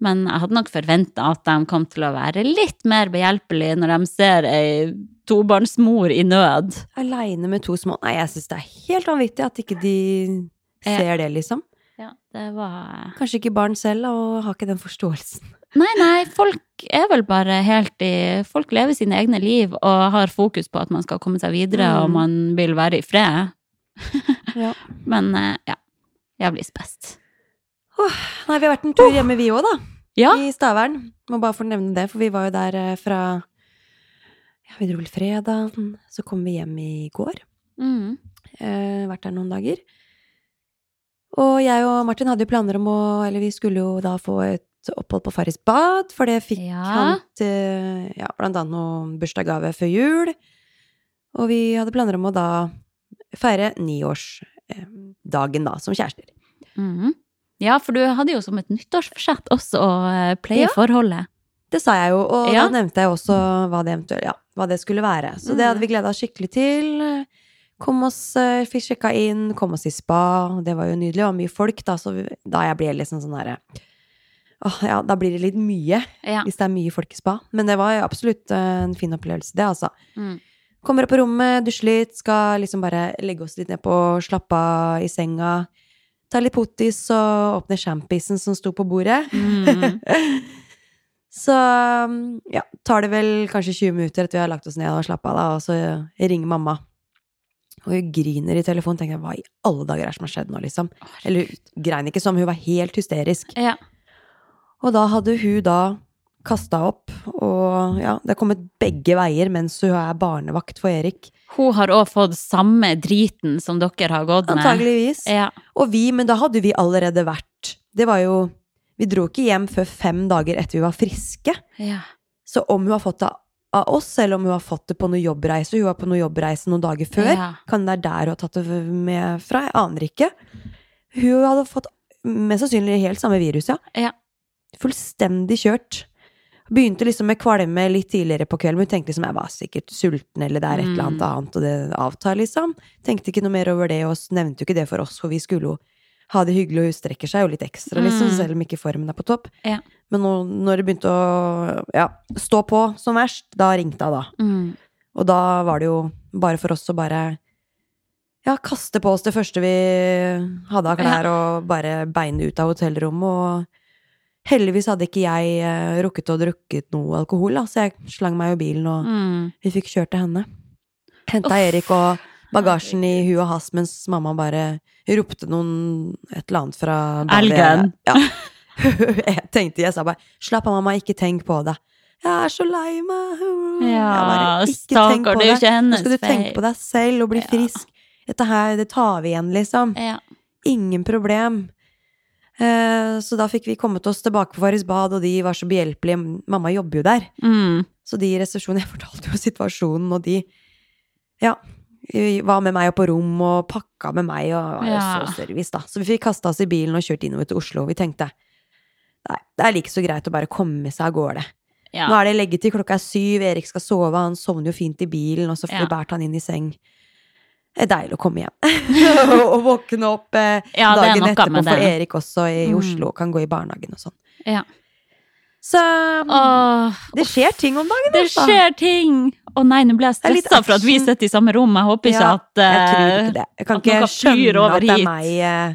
Men jeg hadde nok forventa at de kom til å være litt mer behjelpelige når de ser ei tobarnsmor i nød.
Aleine med to små Nei, jeg syns det er helt vanvittig at ikke de ser det, liksom.
Ja, det var
Kanskje ikke barn selv, og har ikke den forståelsen.
Nei, nei, folk er vel bare helt i Folk lever sine egne liv og har fokus på at man skal komme seg videre,
Mm.
og man vil være i fred.
Ja. [LAUGHS]
Men ja. ja. Jævlig spest.
Nei, vi har vært en tur hjemme, vi òg, da.
Ja.
I Stavern. Må bare få nevne det, for vi var jo der eh, fra Ja, vi dro vel fredag, så kom vi hjem i går.
Mm.
Eh, vært der noen dager. Og jeg og Martin hadde jo planer om å Eller vi skulle jo da få et opphold på Farris bad, for det fikk
Ja.
han til ja, blant annet noen bursdagsgave før jul. Og vi hadde planer om å da feire niårsdagen, da, som kjærester.
Mhm. Ja, for du hadde jo som et nyttårsforsett også å eh, pleie
Ja.
forholdet.
Det sa jeg jo, og
Ja.
da nevnte jeg også hva det ja, hva det skulle være. Så det
Mm.
hadde vi gleda oss skikkelig til. Kom oss, eh, fikk sjekka inn, kom oss i spa. Det var jo nydelig. Det var mye folk, da, så da jeg ble liksom sånn herre Åh, ja, da blir det litt mye,
Ja.
hvis det er mye folk i spa. Men det var jo absolutt eh, en fin opplevelse, det, altså.
Mm.
Kommer opp på rommet, dusjer litt, skal liksom bare legge oss litt ned på, slappe av i senga. Ta litt potis og åpne sjampisen som sto på bordet.
Mm. [LAUGHS]
Så ja, tar det vel kanskje 20 minutter etter vi har lagt oss ned og slappa av, og så ringer mamma. Og hun griner i telefonen. Tenker jeg, hva i alle dager er det som har skjedd nå, liksom? Eller hun grein ikke som, hun var helt hysterisk.
Ja.
Og da hadde hun da kasta opp, og ja, det er kommet begge veier mens hun er barnevakt for Erik.
Hun har òg fått samme driten som dere har gått med.
Antageligvis.
Ja.
Og vi, men da hadde vi allerede vært Det var jo Vi dro ikke hjem før fem dager etter vi var friske.
ja.
Så om hun har fått det av oss, selv om hun har fått det på noen jobbreise Hun var på noen jobbreise noen dager før.
Ja.
Kan det være der hun har tatt det med fra? Jeg aner ikke. Hun hadde fått mest sannsynlig helt samme virus, ja.
Ja.
Fullstendig kjørt. Begynte liksom med kvalme litt tidligere på kvelden, men hun tenkte liksom jeg var sikkert sulten, eller det er et eller annet
Mm.
annet, og det avtar, liksom. Tenkte ikke noe mer over det, og nevnte jo ikke det for oss, for vi skulle jo ha det hyggelig, og hun strekker seg jo litt ekstra, liksom,
Mm.
selv om ikke formen er på topp.
Ja.
Men nå, når det begynte å ja, stå på som verst, da ringte hun, da.
Mm.
Og da var det jo bare for oss å bare ja, kaste på oss det første vi hadde av klær, og bare beine ut av hotellrommet. Og heldigvis hadde ikke jeg eh, rukket å drukket noe alkohol, da, så jeg slang meg i bilen, og
Mm.
vi fikk kjørt til henne. Henta Erik og bagasjen i hu og hast, mens mamma bare ropte noen et eller annet fra.
Elgen.
Ja. [LAUGHS] jeg tenkte, jeg sa bare 'slapp av, mamma, ikke tenk på det'. Jeg er så lei meg.
Ja,
bare, «Ikke
stakkar, det er jo ikke
Nå
hennes
skal du tenke på deg selv og bli
Ja.
frisk. Dette her, det tar vi igjen, liksom.
Ja.
Ingen problem. Eh, så da fikk vi kommet oss tilbake på Farris bad, og de var så behjelpelige. Mamma jobber jo der.
Mm.
Så de i resepsjonen, [LAUGHS] jeg fortalte jo situasjonen, og de ja, var med meg opp på rom og pakka med meg, og var jo
Ja.
så service, da. Så vi fikk kasta oss i bilen og kjørt innover til Oslo. og Vi tenkte nei, det er like så greit å bare komme seg av gårde.
Ja.
Nå er det leggetid, klokka er syv, Erik skal sove, han sovner jo fint i bilen, og så får
Ja.
bært han inn i seng. Det er deilig å komme hjem. [LAUGHS] [LAUGHS] og våkne opp eh,
Ja,
dagen etterpå for. Erik også i
Mm.
Oslo, kan gå i barnehagen og sånn.
Ja.
Så
Åh,
det skjer ting om dagen,
det
altså.
skjer ting! Å nei, nå ble jeg stressa for at vi sitter i samme rom. Jeg håper ikke
Ja,
at
Jeg tror
eh,
ikke det. Jeg kan ikke skjønne at det er meg eh,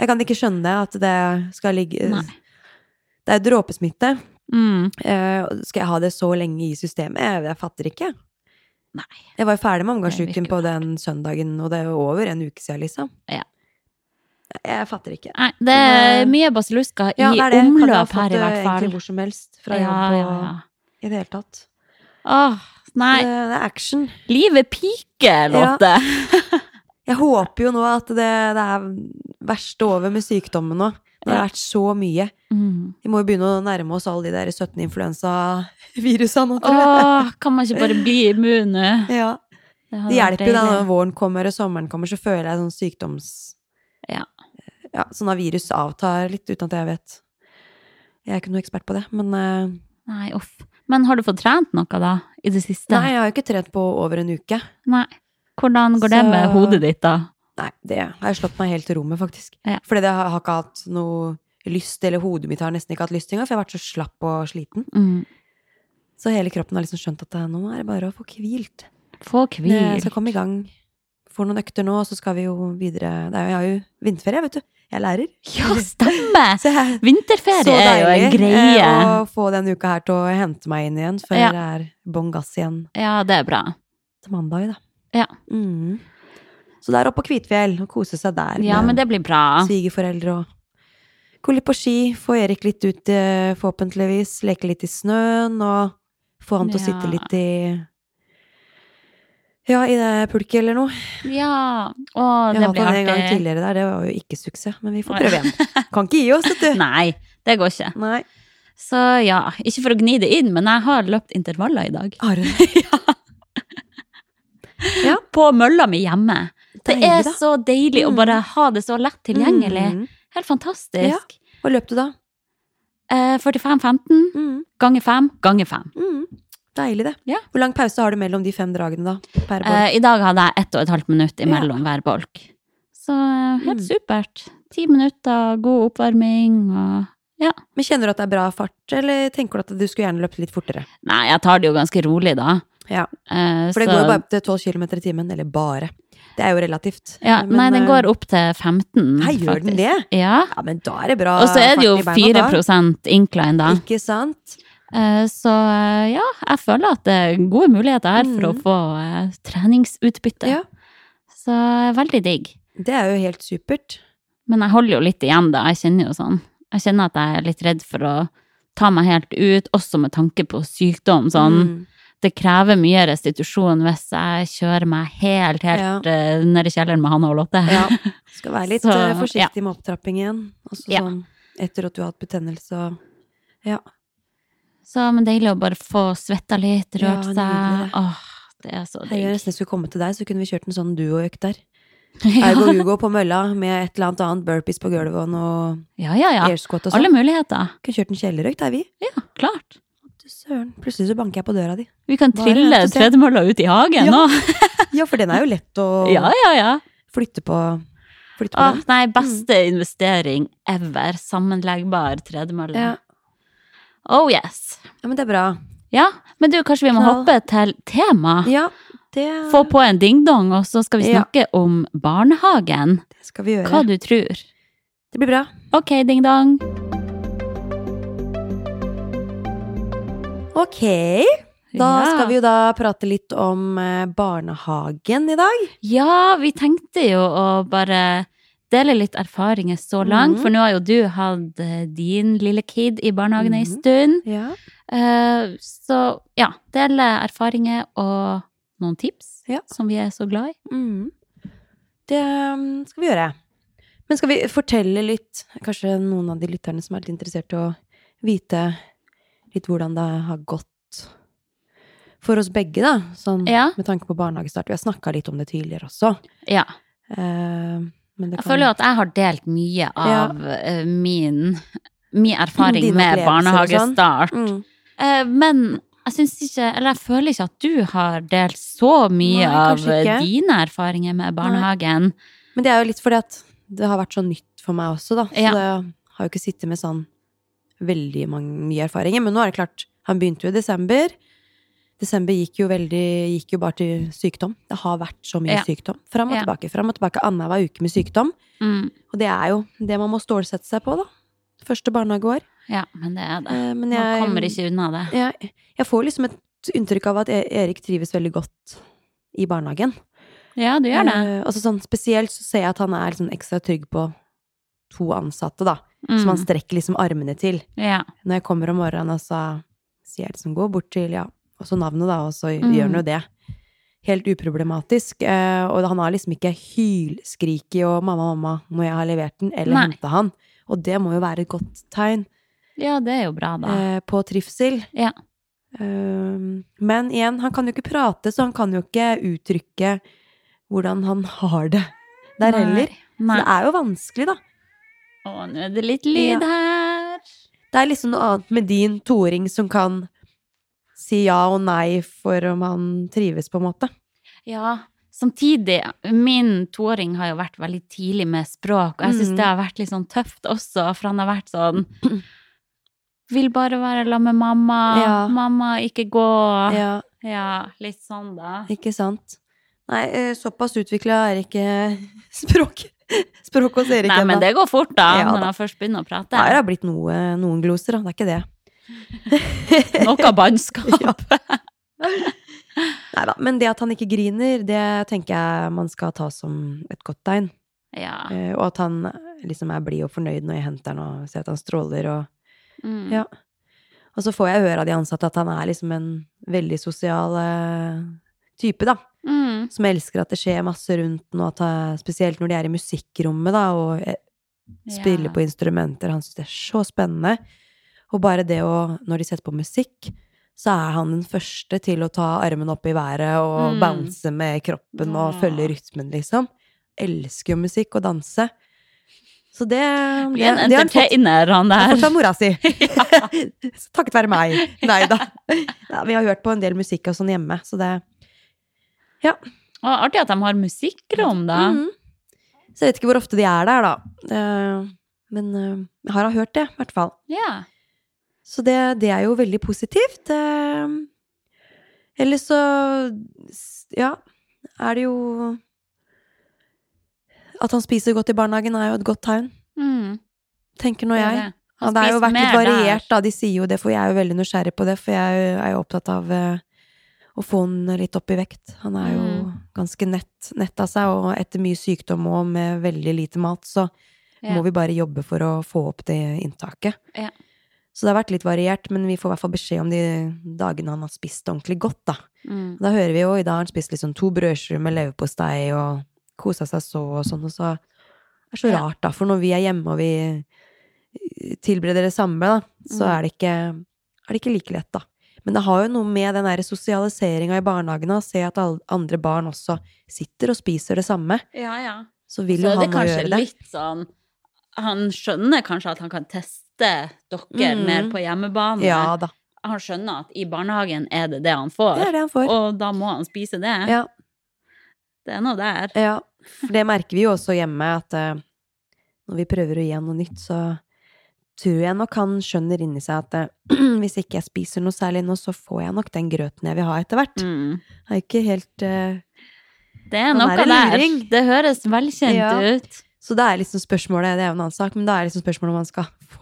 Jeg kan ikke skjønne at det skal ligge
Nei.
Det er dråpesmitte.
mm,
Eh, Skal jeg ha det så lenge i systemet? Jeg, jeg fatter ikke.
Nei.
Jeg var ferdig med omgangsuken på den søndagen, og det er jo over en uke siden, liksom.
Ja.
Jeg fatter ikke.
Nei, det er mye basillusker
Ja,
i
det er det.
Omløp her, i hvert fall.
Egentlig hvor som helst fra
Ja,
jobb
ja,
og
ja.
i det hele tatt.
Åh, nei,
Det, det er action.
livet piker, Lotte. [LAUGHS]
Jeg håper jo nå at det, det er verst over med sykdommen nå. Det har vært så mye.
Mm.
Vi må jo begynne å nærme oss alle de der 17 influensavirusene.
Åh, kan man ikke bare bli immun nå? [LAUGHS]
Ja.
Det
Det hjelper jo da når våren kommer og sommeren kommer, så føler jeg sånn sykdoms...
Ja.
Sånn at virus avtar litt uten at jeg vet. Jeg er ikke noe ekspert på det, men uh,
Nei, uff. Men har du fått trent noe, da? I det siste?
Nei, jeg har ikke trent på over en uke.
Nei. Hvordan går det med hodet ditt, da?
Nei, det har jeg slått meg helt til rommet, faktisk.
Ja.
Fordi det har, ikke hatt noe lyst, eller hodet mitt har nesten ikke hatt lyst engang, for jeg har vært så slapp og sliten.
Mm.
Så hele kroppen har liksom skjønt at eh, nå er det bare å få hvilt.
Få
Jeg
Så
skal komme i gang. Får noen økter nå, og så skal vi jo videre. Det er, jo- jeg har jo vinterferie, vet du. Jeg er lærer.
Ja, stemmer! [LAUGHS]
Jeg,
Vinterferie er jo en
deilig
greie.
eh, å få denne uka her til å hente meg inn igjen, før
Ja.
det er bånn gass igjen
Ja, det er bra.
til mandag, da.
Ja.
Mm. Så er oppe på Kvitfjell og kose seg der.
Ja,
med
men det blir bra.
Svigerforeldre og gå litt på ski, få Erik litt ut, eh, forhåpentligvis. Leke litt i snøen og få han til å sitte litt i Ja, i det pulket eller noe.
Ja, å,
Jeg
det
har hatt den en gang tidligere der, det var jo ikke suksess, men vi får prøve igjen. Kan ikke gi oss, vet du. [LAUGHS]
Nei, det går ikke.
Nei.
Så ja, ikke for å gni det inn, men jeg har løpt intervaller i dag.
Har du [LAUGHS] det? Ja.
På mølla mi hjemme. Det
Deilig,
er så deilig å
Mm.
bare ha det så lett tilgjengelig.
Mm.
Helt fantastisk.
Hva løp du da?
Eh, 45-15
Mm.
ganger 5 ganger 5.
Mm. Deilig, det.
Ja.
Hvor lang pause har du mellom de fem dragene, da? Per bolk?
Eh, I dag hadde jeg ett og et halvt minutt imellom hver bolk. Så eh, helt
Mm.
supert. Ti minutter, god oppvarming og
Men kjenner du at det er bra fart, eller tenker du at du skulle gjerne løpt litt fortere?
Nei, jeg tar det jo ganske rolig, da.
Ja.
Eh,
For det
så-
går jo bare opp til 12 km i timen. Eller bare. Det er jo relativt.
ja,
Men,
Nei, den
eh,
går opp til 15.
Nei, gjør den det?
Ja.
Ja, men da er det bra
Og så er det jo
fart i beina,
4 incline, da.
Ikke sant?
Eh, Så eh, ja, jeg føler at det er gode muligheter her for å
Mm.
få eh, treningsutbytte.
Ja.
Så veldig digg.
Det er jo helt supert.
Men jeg holder jo litt igjen, da. Jeg kjenner jo sånn. Jeg kjenner at jeg er litt redd for å ta meg helt ut, også med tanke på sykdom. Sånn.
Mm.
Det krever mye restitusjon hvis jeg kjører meg helt, helt eh, ned i kjelleren med Hanne og Lotte.
Ja. [LAUGHS] Skal være litt
Så,
forsiktig forsiktig med opptrappingen. Også
Ja.
sånn etter at du har hatt betennelse og Ja.
Så men deilig å bare få svetta litt, rørt
ja,
seg.
det.
Åh, det er så
Hvis
jeg
nesten skulle komme til deg, så kunne vi kjørt en sånn duoøkt der. [LAUGHS] Ergo Hugo på mølla med et eller annet annet burpees på gulvet og noe
Ja, ja, ja.
airsquat og
Alle
sånn.
muligheter.
Kunne kjørt en kjellerøkt der, vi.
Ja, klart.
Du søren. Plutselig så banker jeg på døra di.
Vi kan trille tredemølla ut i hagen
Ja.
nå. [LAUGHS]
Ja, for den er jo lett å [LAUGHS]
Ja, ja, ja.
flytte på. Flytte på
Åh, nei, beste investering ever. Sammenleggbar tredemølle.
Ja.
Oh yes.
ja, men det er bra.
Ja, men du, kanskje vi må
Knall.
hoppe til tema?
Ja, det,
Få på en dingdong, og så skal vi
Ja.
snakke om barnehagen.
det skal vi gjøre.
Hva du tror.
Det blir bra.
Ok, dingdong.
Ok. Da
Ja.
skal vi jo da prate litt om eh, barnehagen i dag.
Ja, vi tenkte jo å bare dele litt erfaringer så langt,
Mhm.
for nå har jo du hatt eh, din lille kid i barnehagen ei
Mhm.
stund.
Ja.
Uh, Så ja, dele erfaringer og noen tips
Ja.
som vi er så glad i.
Mm. Det mm, skal vi gjøre. Men skal vi fortelle litt, kanskje noen av de lytterne som er litt interessert i å vite litt hvordan det har gått for oss begge, da. Sånn
Ja.
med tanke på barnehagestart. Vi har snakka litt om det tidligere også.
Ja.
Eh, det
Jeg
kan-
føler jo at jeg har delt mye av ja. min, min erfaring
Dine
med
barnehagestart. sånn. mm.
Eh, Men jeg syns ikke Eller jeg føler ikke at du har delt så mye
Nei,
av
ikke.
dine erfaringer med barnehagen.
Men det er jo litt fordi at det har vært så nytt for meg også, da. Så
Ja.
det har jo ikke sittet med sånn veldig mange, mye erfaringer. Men nå er det klart, han begynte jo i desember. Desember gikk jo veldig Gikk jo bare til sykdom. Det har vært så mye
Ja.
sykdom. Fram og
Ja.
tilbake, fram og tilbake. Annenhver uke med sykdom.
Mm.
Og det er jo det man må stålsette seg på, da. Første barnehageår.
Ja, men det er det.
Eh, Men
Man kommer ikke unna det.
jeg, jeg får liksom et inntrykk av at E- Erik trives veldig godt i barnehagen.
Ja, du gjør det.
Eh, altså sånn, spesielt så ser jeg at han er liksom ekstra trygg på to ansatte, da. Som han
Mm.
strekker liksom armene til.
Ja.
Når jeg kommer om morgenen, og så sier jeg liksom gå bort til, ja, også navnet, da, og så
Mm.
gjør han jo det. Helt uproblematisk. eh, og han har liksom ikke hylskriket og 'mamma, mamma, må jeg ha levert den', eller henta han. Og det må jo være et godt tegn
ja, det er jo bra, da.
eh, på trivsel.
Ja.
Um, men igjen, han kan jo ikke prate, så han kan jo ikke uttrykke hvordan han har det der
Nei.
heller. Så det er jo vanskelig, da.
Å, nå er det litt lyd
Ja.
her.
Det er liksom noe annet med din toåring som kan si ja og nei for om han trives, på en måte.
Ja, samtidig, min toåring har jo vært veldig tidlig med språk, og jeg syns
Mm.
det har vært litt sånn tøft også, for han har vært sånn Vil bare være sammen med mamma.
Ja.
Mamma, ikke gå. Ja.
Ja,
litt sånn, da.
ikke sant? Nei, eh, såpass utvikla er ikke [LAUGHS] språk. Språk hos Erik
Nei, men det går fort, da,
Ja,
når
da.
han først begynner å prate.
Nei, Det har blitt noe, noen gloser, da. Det er ikke det. [LAUGHS]
Noe bannskap.
Ja. Nei da. Men det at han ikke griner, det tenker jeg man skal ta som et godt tegn.
Ja.
Uh, Og at han liksom er blid og fornøyd når jeg henter han og ser at han stråler og
Mm.
Ja. Og så får jeg høre av de ansatte at han er liksom en veldig sosial uh, type, da.
Mm.
Som elsker at det skjer masse rundt ham, og at spesielt når de er i musikkrommet, da, og eh, spiller
Ja.
på instrumenter. Han syns det er så spennende. Og bare det å Når de setter på musikk, så er han den første til å ta armen opp i været og
Mm.
bounce med kroppen og følge rytmen, liksom. Elsker jo musikk og danse. Så det
Blir en
det- det har han fått-
han der.
Det fått fra mora si. [LAUGHS] [LAUGHS] Takket være meg. Nei da. [LAUGHS] Ja, vi har hørt på en del musikk og sånn hjemme, så det Ja.
Og artig at de har musikkrom, da.
Mhm. Så jeg vet ikke hvor ofte de er der, da. Eh, Men eh, jeg har hørt det, i hvert fall.
Ja.
Så det, det er jo veldig positivt. Eh, Eller så ja, er det jo At han spiser godt i barnehagen er jo et godt tegn,
Mm.
tenker nå jeg. Ja, det har jo vært litt variert, da. De sier jo det, for jeg er jo veldig nysgjerrig på det. For jeg er jo opptatt av eh, å få han litt opp i vekt. Han er jo
Mm.
ganske nett, nett av seg, og etter mye sykdom og med veldig lite mat, så
Ja.
må vi bare jobbe for å få opp det inntaket.
Ja.
Så det har vært litt variert, men vi får i hvert fall beskjed om de dagene han har spist ordentlig godt, da.
Mm.
Da hører vi jo, i dag har han spist liksom to brødskiver med leverpostei og kosa seg så og sånn, og så det er så rart, da, for når vi er hjemme og vi eh, tilbereder det samme, da, så
Mm.
er det ikke, er det ikke like lett, da. Men det har jo noe med den sosialiseringa i barnehagene, å se at alle andre barn også sitter og spiser det samme.
Ja, ja.
Så vil jo han gjøre
det
Så
kanskje
det kanskje
litt sånn Han skjønner kanskje at han kan teste dere
mm.
mer på hjemmebane.
Ja da.
Han skjønner at i barnehagen er det det han får,
Det det han får.
og da må han spise det.
Ja.
Det er noe der.
Ja, for det merker vi jo også hjemme, at uh, når vi prøver å gi han noe nytt, så tror jeg nok han skjønner inni seg at uh, [CLEARS THROAT] hvis ikke jeg spiser noe særlig nå, så får jeg nok den grøten jeg vil ha etter hvert.
Mm.
Det er ikke helt uh,
Det er noe
er
der. Det høres velkjent
Ja.
ut.
Så da er liksom spørsmålet, det er jo en annen sak, men da er liksom spørsmålet om man skal [LAUGHS]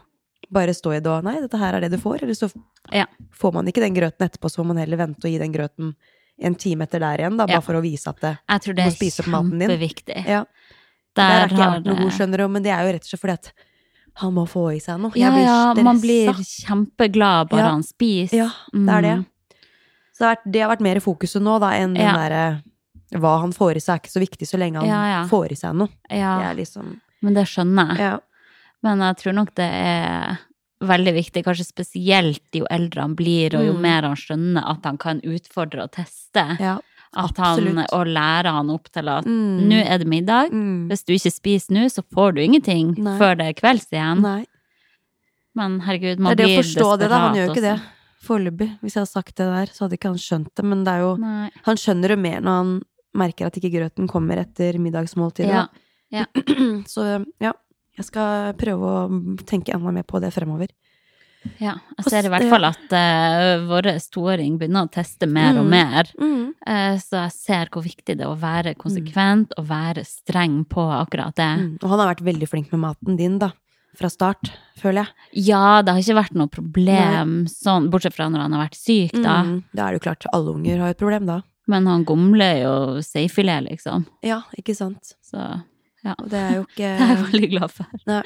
bare stå i det og nei, dette her er det du får, eller så
Ja.
får man ikke den grøten etterpå, så må man heller vente og gi den grøten en time etter der igjen, da, bare
Ja.
for å vise at det
Jeg tror det
Du må spise opp maten din. Ja.
Der,
Der er ikke jeg noe god, skjønner du, men det er jo rett og slett fordi at han må få i seg noe.
Ja, ja, man blir kjempeglad bare han spiser.
Ja, det er det.
Mm.
Så det har vært, det har vært mer i fokuset nå, da, enn den derre hva han får i seg, er ikke så viktig så lenge han får i seg noe.
Ja,
Det er liksom
men det skjønner jeg.
Ja.
Men jeg tror nok det er veldig viktig, kanskje spesielt jo eldre han blir, og jo
Mm.
mer han skjønner at han kan utfordre og teste.
ja.
At han, og lære han opp til at
Mm.
nå er det middag.
Mm.
Hvis du ikke spiser nå, så får du ingenting
Nei.
før det er kvelds igjen.
Nei.
Men herregud,
Det
man
er det å forstå det, da. Han gjør jo ikke det. Foreløpig. Hvis jeg hadde sagt det der, så hadde ikke han skjønt det. Men det er jo Han skjønner det mer når han merker at ikke grøten kommer etter middagsmåltidet.
Ja. [CLEARS THROAT]
Så ja, jeg skal prøve å tenke enda mer på det fremover.
Ja, jeg ser i hvert fall at uh, vår toåring begynner å teste mer og
Mm.
mer.
Mm.
Uh, så jeg ser hvor viktig det er å være konsekvent og være streng på akkurat det.
Mm. Og han har vært veldig flink med maten din, da. Fra start, føler jeg.
Ja, det har ikke vært noe problem sånn, bortsett fra når han har vært syk, da.
Mm. Da er det jo klart, alle unger har et problem, da.
Men han gomler jo seifilet, liksom.
Ja, ikke sant.
Så ja.
Og det er jo ikke [LAUGHS]
Det er jeg veldig glad for.
Nei,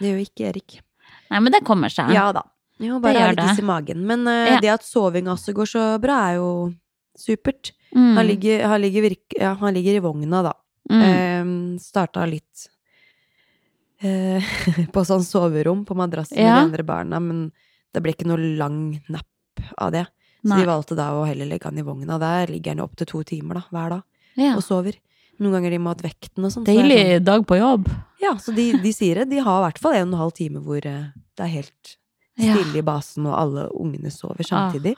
det gjør jo ikke Erik.
Nei, men det kommer seg.
Ja da. Jo, bare ha litt is
det.
i magen. Men uh,
Ja.
det at sovinga også går så bra, er jo supert.
Mm.
Han, ligger, han, ligger virk, ja, han ligger i vogna, da.
Mm.
Eh, starta litt uh, på sånn soverom på madrassen med
Ja.
de andre barna, men det ble ikke noe lang napp av det. Så
Nei.
de valgte da å heller legge han i vogna. Der ligger han opptil to timer da, hver dag
ja.
og sover. Noen ganger de må ha hatt vekten og sånn. så er
Deilig dag på jobb.
Sånn, ja, så de, de sier det. De har i hvert fall en og en halv time hvor eh, det er helt
Ja.
stille i basen, og alle ungene sover samtidig.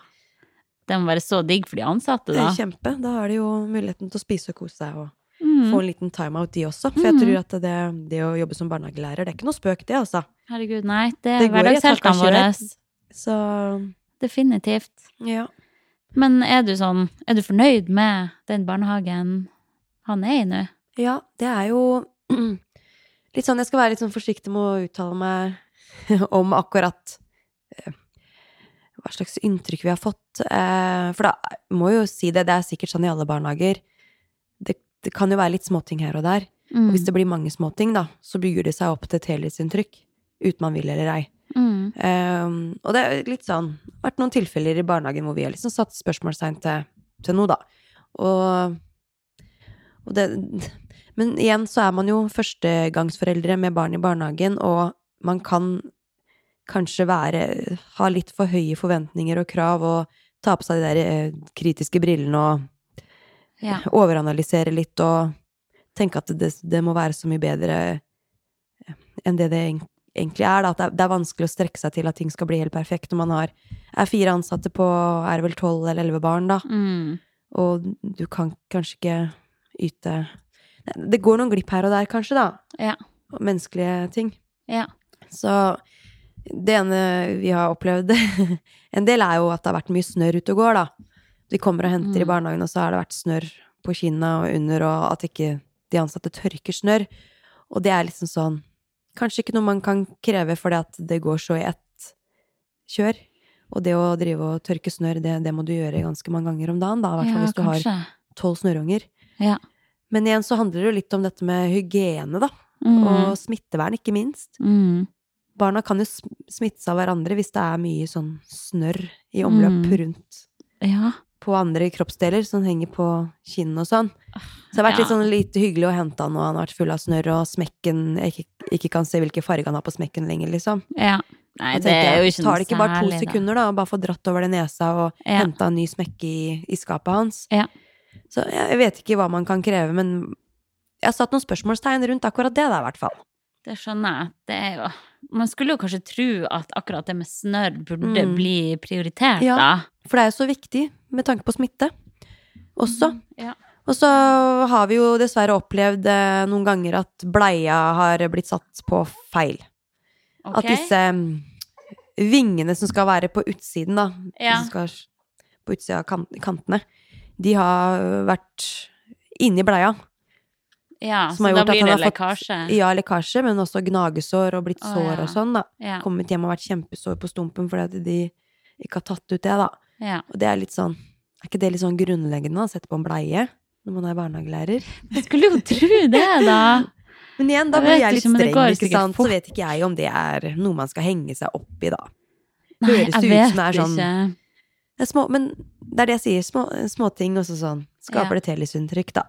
det må være så digg for de ansatte, da.
kjempe. Da har de jo muligheten til å spise og kose seg og
Mm.
få en liten timeout, de også. For jeg tror at det, det å jobbe som barnehagelærer, det er ikke noe spøk, det, altså.
Herregud, nei. Det er hverdagsheltene våre.
Så
Definitivt.
ja.
Men er du sånn Er du fornøyd med den barnehagen han er i nå?
Ja, det er jo [CLEARS THROAT] litt sånn Jeg skal være litt sånn forsiktig med å uttale meg [LAUGHS] om akkurat eh, hva slags inntrykk vi har fått. Eh, For da må jo si det, det er sikkert sånn i alle barnehager. Det, det kan jo være litt småting her og der.
Mm.
Og hvis det blir mange småting, da, så bygger det seg opp til et helhetsinntrykk. Uten man vil eller ei.
Mm.
Um, og det er litt sånn vært noen tilfeller i barnehagen hvor vi har liksom satt spørsmålstegn til, til noe, da. Og det [LAUGHS] Men igjen så er man jo førstegangsforeldre med barn i barnehagen, og man kan kanskje være Ha litt for høye forventninger og krav og ta på seg de der eh, kritiske brillene og
Ja.
overanalysere litt og tenke at det, det må være så mye bedre eh, enn det det egentlig er. Da. At det, er, det er vanskelig å strekke seg til at ting skal bli helt perfekt når man har, er fire ansatte på er vel tolv eller elleve barn, da.
Mm.
Og du kan kanskje ikke yte Det går noen glipp her og der, kanskje, da.
Ja.
Menneskelige ting.
Ja.
Så det ene vi har opplevd [LAUGHS] en del, er jo at det har vært mye snørr ute og går, da. Vi kommer og henter i
Mm.
barnehagen, og så har det vært snørr på kinna og under, og at ikke de ansatte tørker snørr. Og det er liksom sånn Kanskje ikke noe man kan kreve fordi at det går så i ett kjør. Og det å drive og tørke snørr, det, det må du gjøre ganske mange ganger om dagen, da. I hvert fall
ja,
hvis du har
kanskje.
tolv snørrunger.
Ja.
Men igjen så handler det jo litt om dette med hygiene, da.
Mm.
Og smittevern, ikke minst.
Mm.
Barna kan jo smitte smittes av hverandre hvis det er mye sånn snørr i omløp
Mm.
rundt
Ja.
på andre kroppsdeler som henger på kinnet og sånn. Så det har vært litt sånn lite hyggelig å hente han når han har vært full av snørr, og smekken Jeg ikke, ikke kan se hvilken farge han har på smekken lenger, liksom.
ja. Nei, det er jo ikke
Tar det ikke bare to sekunder, da, å bare få dratt over det nesa og
Ja.
henta en ny smekke i, i skapet hans?
Ja.
Så jeg, vet ikke hva man kan kreve, men jeg har satt noen spørsmålstegn rundt akkurat det, da, i hvert fall.
Det skjønner jeg. Det er jo Man skulle jo kanskje tro at akkurat det med snørr burde
Mm.
bli prioritert,
Ja.
da.
For det er jo så viktig med tanke på smitte også.
Ja.
Og så har vi jo dessverre opplevd eh, noen ganger at bleia har blitt satt på feil.
Okay.
At disse mm, vingene som skal være på utsiden, da,
Ja.
som skal på utsida av kan kantene, de har vært inni bleia.
Ja, så da blir det
lekkasje? fått. Ja, lekkasje, men også gnagesår og blitt
Å,
sår
ja.
og sånn, da.
Ja.
Kommet hjem og vært kjempesår på stumpen fordi at de ikke har tatt ut det, da.
ja.
Og det er litt sånn Er ikke det litt sånn grunnleggende å sette på en bleie når man er barnehagelærer? [LAUGHS]
Jeg skulle jo tro det, da. [LAUGHS]
Men igjen, da blir
jeg,
jeg litt streng, ikke sant? Så vet ikke jeg om det er noe man skal henge seg opp i, da.
Nei,
Høres
jeg
det ut som det er sånn-
ikke.
Det små, men det er det jeg sier, små, småting også sånn. Skaper
Ja.
det helhetsinntrykk, da.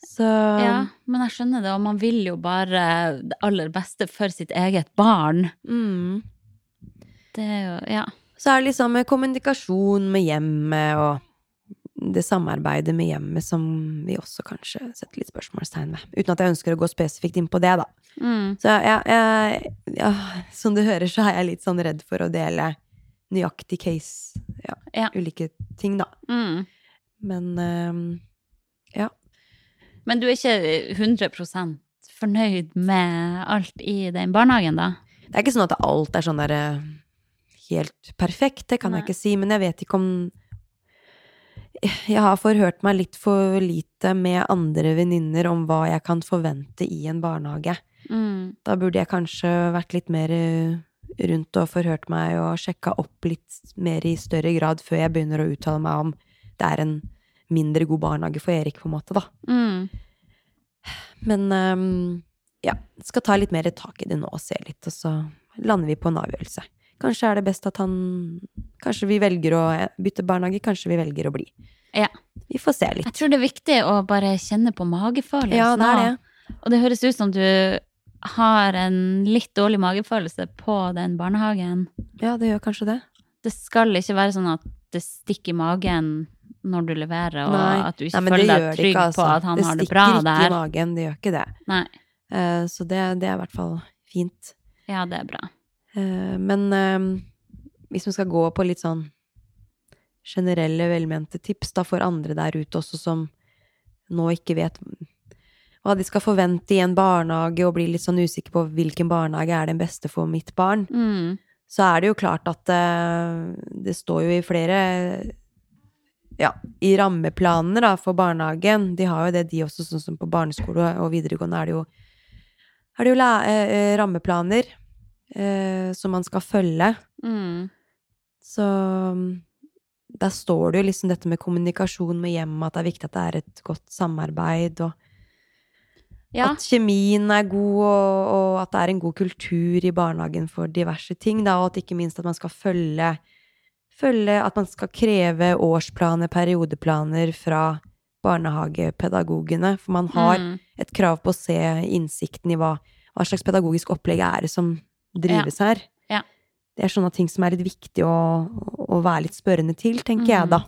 Så
Ja, men jeg skjønner det, og man vil jo bare det aller beste for sitt eget barn.
mm.
Det er jo Ja.
Så er det liksom med kommunikasjon med hjemmet og det samarbeidet med hjemmet som vi også kanskje setter litt spørsmålstegn ved. Uten at jeg ønsker å gå spesifikt inn på det, da.
Mm.
Så ja, ja, ja, som du hører, så er jeg litt sånn redd for å dele nøyaktig case. Ja,
Ja.
ulike ting, da.
Mm.
Men ehm, ja.
Men du er ikke 100% fornøyd med alt i den barnehagen, da?
Det er ikke sånn at alt er sånn der eh, helt perfekt, det kan
Nei.
jeg ikke si, men jeg vet ikke om Jeg har forhørt meg litt for lite med andre venninner om hva jeg kan forvente i en barnehage.
Mm.
Da burde jeg kanskje vært litt mer eh, rundt og forhørt meg og sjekka opp litt mer i større grad før jeg begynner å uttale meg om det er en mindre god barnehage for Erik, på en måte, da.
Mm.
Men um, ja, skal ta litt mer tak i det nå og se litt, og så lander vi på en avgjørelse. Kanskje er det best at han Kanskje vi velger å bytte barnehage, kanskje vi velger å bli.
Ja.
Vi får se litt.
Jeg tror det er viktig å bare kjenne på magefølelsen.
Ja, det er det.
Og det høres ut som du har en litt dårlig magefølelse på den barnehagen.
Ja, det gjør kanskje det.
Det skal ikke være sånn at det stikker i magen når du leverer, og
Nei.
at du ikke
Nei,
føler deg trygg
ikke, altså.
på at han har det bra der.
Det stikker ikke i magen, det gjør ikke det.
Nei.
Uh, så det, det er i hvert fall fint.
Ja, det er bra.
Uh, men uh, hvis vi skal gå på litt sånn generelle, velmente tips da for andre der ute også som nå ikke vet hva de skal forvente i en barnehage, og blir litt sånn usikker på hvilken barnehage er den beste for mitt barn,
Mm.
så er det jo klart at uh, det står jo i flere ja, i rammeplanene da, for barnehagen. De har jo det, de også, sånn som på barneskole og videregående er det jo, er det jo eh, eh, rammeplaner eh, som man skal følge.
Mm.
Så der står det jo liksom dette med kommunikasjon med hjemmet, at det er viktig at det er et godt samarbeid, og
Ja.
at kjemien er god, og, og at det er en god kultur i barnehagen for diverse ting, da, og at ikke minst at man skal følge, følge At man skal kreve årsplaner, periodeplaner fra barnehagepedagogene, for man har
Mm.
et krav på å se innsikten i hva, hva slags pedagogisk opplegg er det som drives her.
Ja.
Det er sånne ting som er litt viktig å, å være litt spørrende til, tenker jeg da.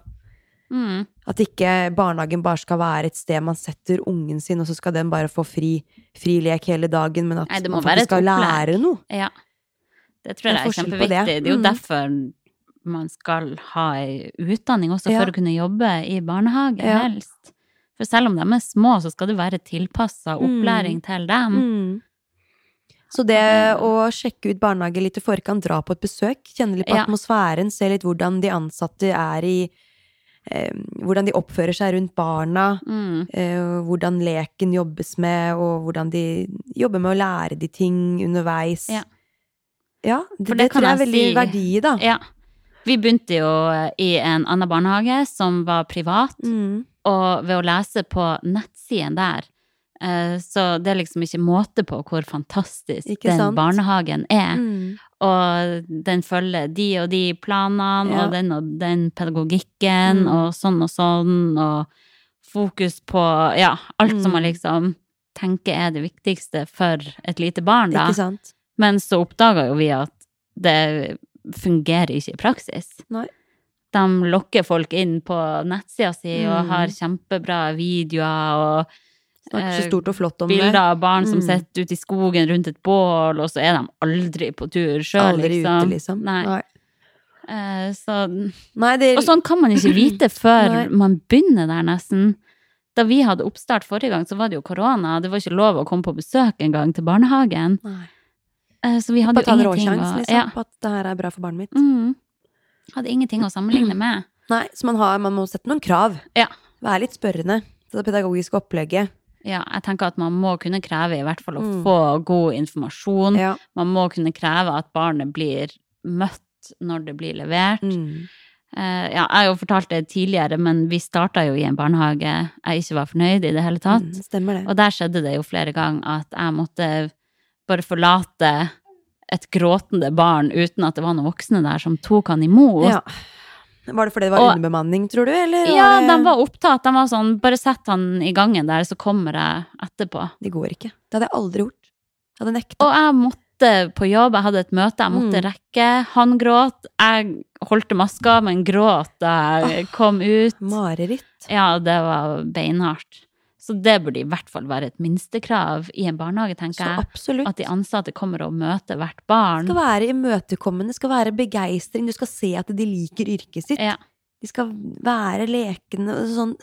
Mm.
At ikke barnehagen bare skal være et sted man setter ungen sin, og så skal den bare få fri, fri lek hele dagen, men at
Nei,
man faktisk skal lære noe.
Ja. Det tror
Det er
jeg er
forskjell det.
kjempeviktig. Det. er jo
Mm.
derfor man skal ha utdanning også,
Ja.
for å kunne jobbe i barnehage,
Ja.
helst. For selv om de er små, så skal det være tilpassa
Mm.
opplæring til dem.
Mm. Så det å sjekke ut barnehage litt i forkant, dra på et besøk, kjenne litt på
Ja.
atmosfæren, se litt hvordan de ansatte er i Hvordan de oppfører seg rundt barna,
Mm.
eh, hvordan leken jobbes med, og hvordan de jobber med å lære de ting underveis.
Ja.
Ja, det, det,
det
tror jeg er veldig
si-
verdi i, da.
Ja. Vi begynte jo i en annen barnehage som var privat,
Mm.
og ved å lese på nettsiden der, eh, så det er liksom ikke måte på hvor fantastisk den barnehagen er.
Mm.
Og den følger de og de planene,
Ja.
og den og den pedagogikken,
Mm.
og sånn og sånn, og fokus på ja, alt som man
Mm.
liksom tenker er det viktigste for et lite barn, da. Men så oppdaga jo vi at det fungerer ikke i praksis.
Nei.
De lokker folk inn på nettsida si og
Mm.
har kjempebra videoer og
Snakker så
eh,
stort og flott om
bilder
det.
av barn som
Mm.
sitter ute i skogen rundt et bål, og så er de aldri på tur sjøl, liksom.
ute, liksom.
Nei.
Nei.
Eh, så,
Nei, det
og sånn kan man ikke vite [CLEARS THROAT] før man begynner der, nesten. Da vi hadde oppstart forrige gang, så var det jo korona. Det var ikke lov å komme på besøk engang til barnehagen. Eh, Så vi hadde jo ingenting å
liksom,
ja.
på at det her er bra for barnet mitt.
mm, Hadde ingenting å sammenligne med.
Nei, så man, har, man må sette noen krav.
Ja.
Være litt spørrende til det pedagogiske opplegget.
Ja, jeg tenker at man må kunne kreve i hvert fall å
Mm.
få god informasjon.
Ja.
Man må kunne kreve at barnet blir møtt når det blir levert.
Mm.
Uh, ja, jeg har jo fortalt det tidligere, men vi starta jo i en barnehage jeg ikke var fornøyd i det hele tatt.
Mm, stemmer det.
Og der skjedde det jo flere ganger at jeg måtte bare forlate et gråtende barn uten at det var noen voksne der som tok han imot.
Ja. Var det fordi det var
Og-
underbemanning, tror du? Eller
Ja,
det...
de var opptatt. De var sånn, bare sett han i gangen der, så kommer jeg etterpå.
Det går ikke. Det hadde jeg aldri gjort. Jeg hadde nekta.
Og jeg måtte på jobb, jeg hadde et møte, jeg måtte
Mm.
rekke. Han gråt, jeg holdt maska, men gråt da jeg kom ut.
Mareritt.
Ja, det var beinhardt. Så det burde i hvert fall være et minstekrav i en barnehage, tenker jeg.
absolutt.
At de ansatte kommer og møter hvert barn.
Det skal være imøtekommende, skal være begeistring. Du skal se at de liker yrket sitt.
Ja.
De skal være lekende og sånn.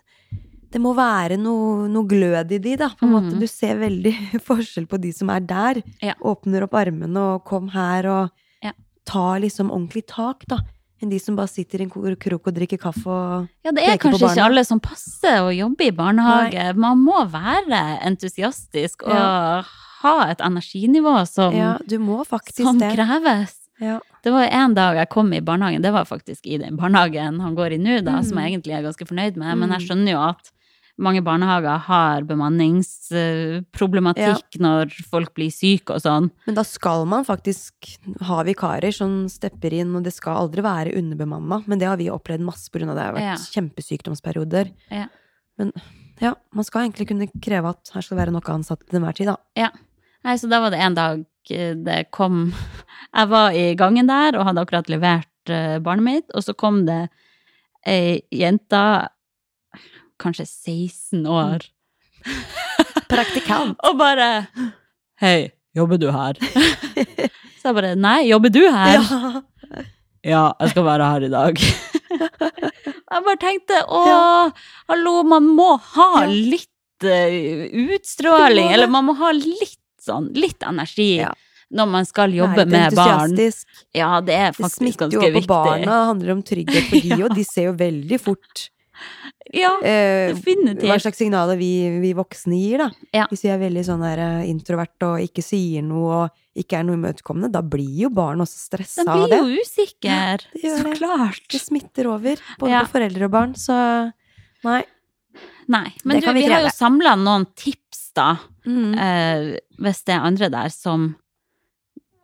Det må være noe, noe glød i de, da. På en måte.
Mhm.
Du ser veldig [LAUGHS] forskjell på de som er der.
Ja.
Åpner opp armene og kom her og
Ja.
tar liksom ordentlig tak, da. Enn de som bare sitter i en krok og drikker kaffe og
Ja, det er kanskje ikke alle som passer å jobbe i barnehage. Man må være entusiastisk og
Ja.
ha et energinivå som,
Ja,
som
det.
kreves.
Ja.
Det var en dag jeg kom i barnehagen, det var faktisk i den barnehagen han går i nå, da,
Mm.
som jeg egentlig er ganske fornøyd med, men jeg
Mm.
skjønner jo at mange barnehager har bemanningsproblematikk når folk blir syke og sånn.
Men da skal man faktisk ha vikarer som stepper inn, og det skal aldri være underbemanna. Men det har vi opplevd masse av det. Har vært
Ja.
kjempesykdomsperioder.
Ja.
Men ja, man skal egentlig kunne kreve at her skal være noe ansatt til enhver tid, da.
Nei, så da var det en dag eh, det kom [LAUGHS] Jeg var i gangen der og hadde akkurat levert eh, barnet mitt, og så kom det ei jente, kanskje 16 år,
Praktikant. [LAUGHS]
og bare Hei, jobber du her? [LAUGHS] så jeg bare Nei, jobber du her?
Ja. [LAUGHS]
Ja, jeg skal være her i dag. Jeg bare tenkte å, hallo, man må ha litt eh, utstråling, eller man må ha litt sånn, litt energi
Ja.
når man skal jobbe
Nei,
med barn. Ja, det er
Det smitter jo på
viktig.
barna, handler om trygghet for de, og de ser jo veldig fort
Ja,
eh, hva slags signaler vi, vi voksne gir, da.
Ja.
Hvis vi er veldig sånn der eh, introvert og ikke sier noe og ikke er noe imøtekommende, da blir jo barn også stressa av
blir jo usikker.
det
Så
det.
klart.
Det smitter over, både
Ja.
på foreldre og barn, så nei.
Nei, men
Det
du, vi,
vi
har jo samla noen tips, da.
Mm.
Eh, hvis det er andre der som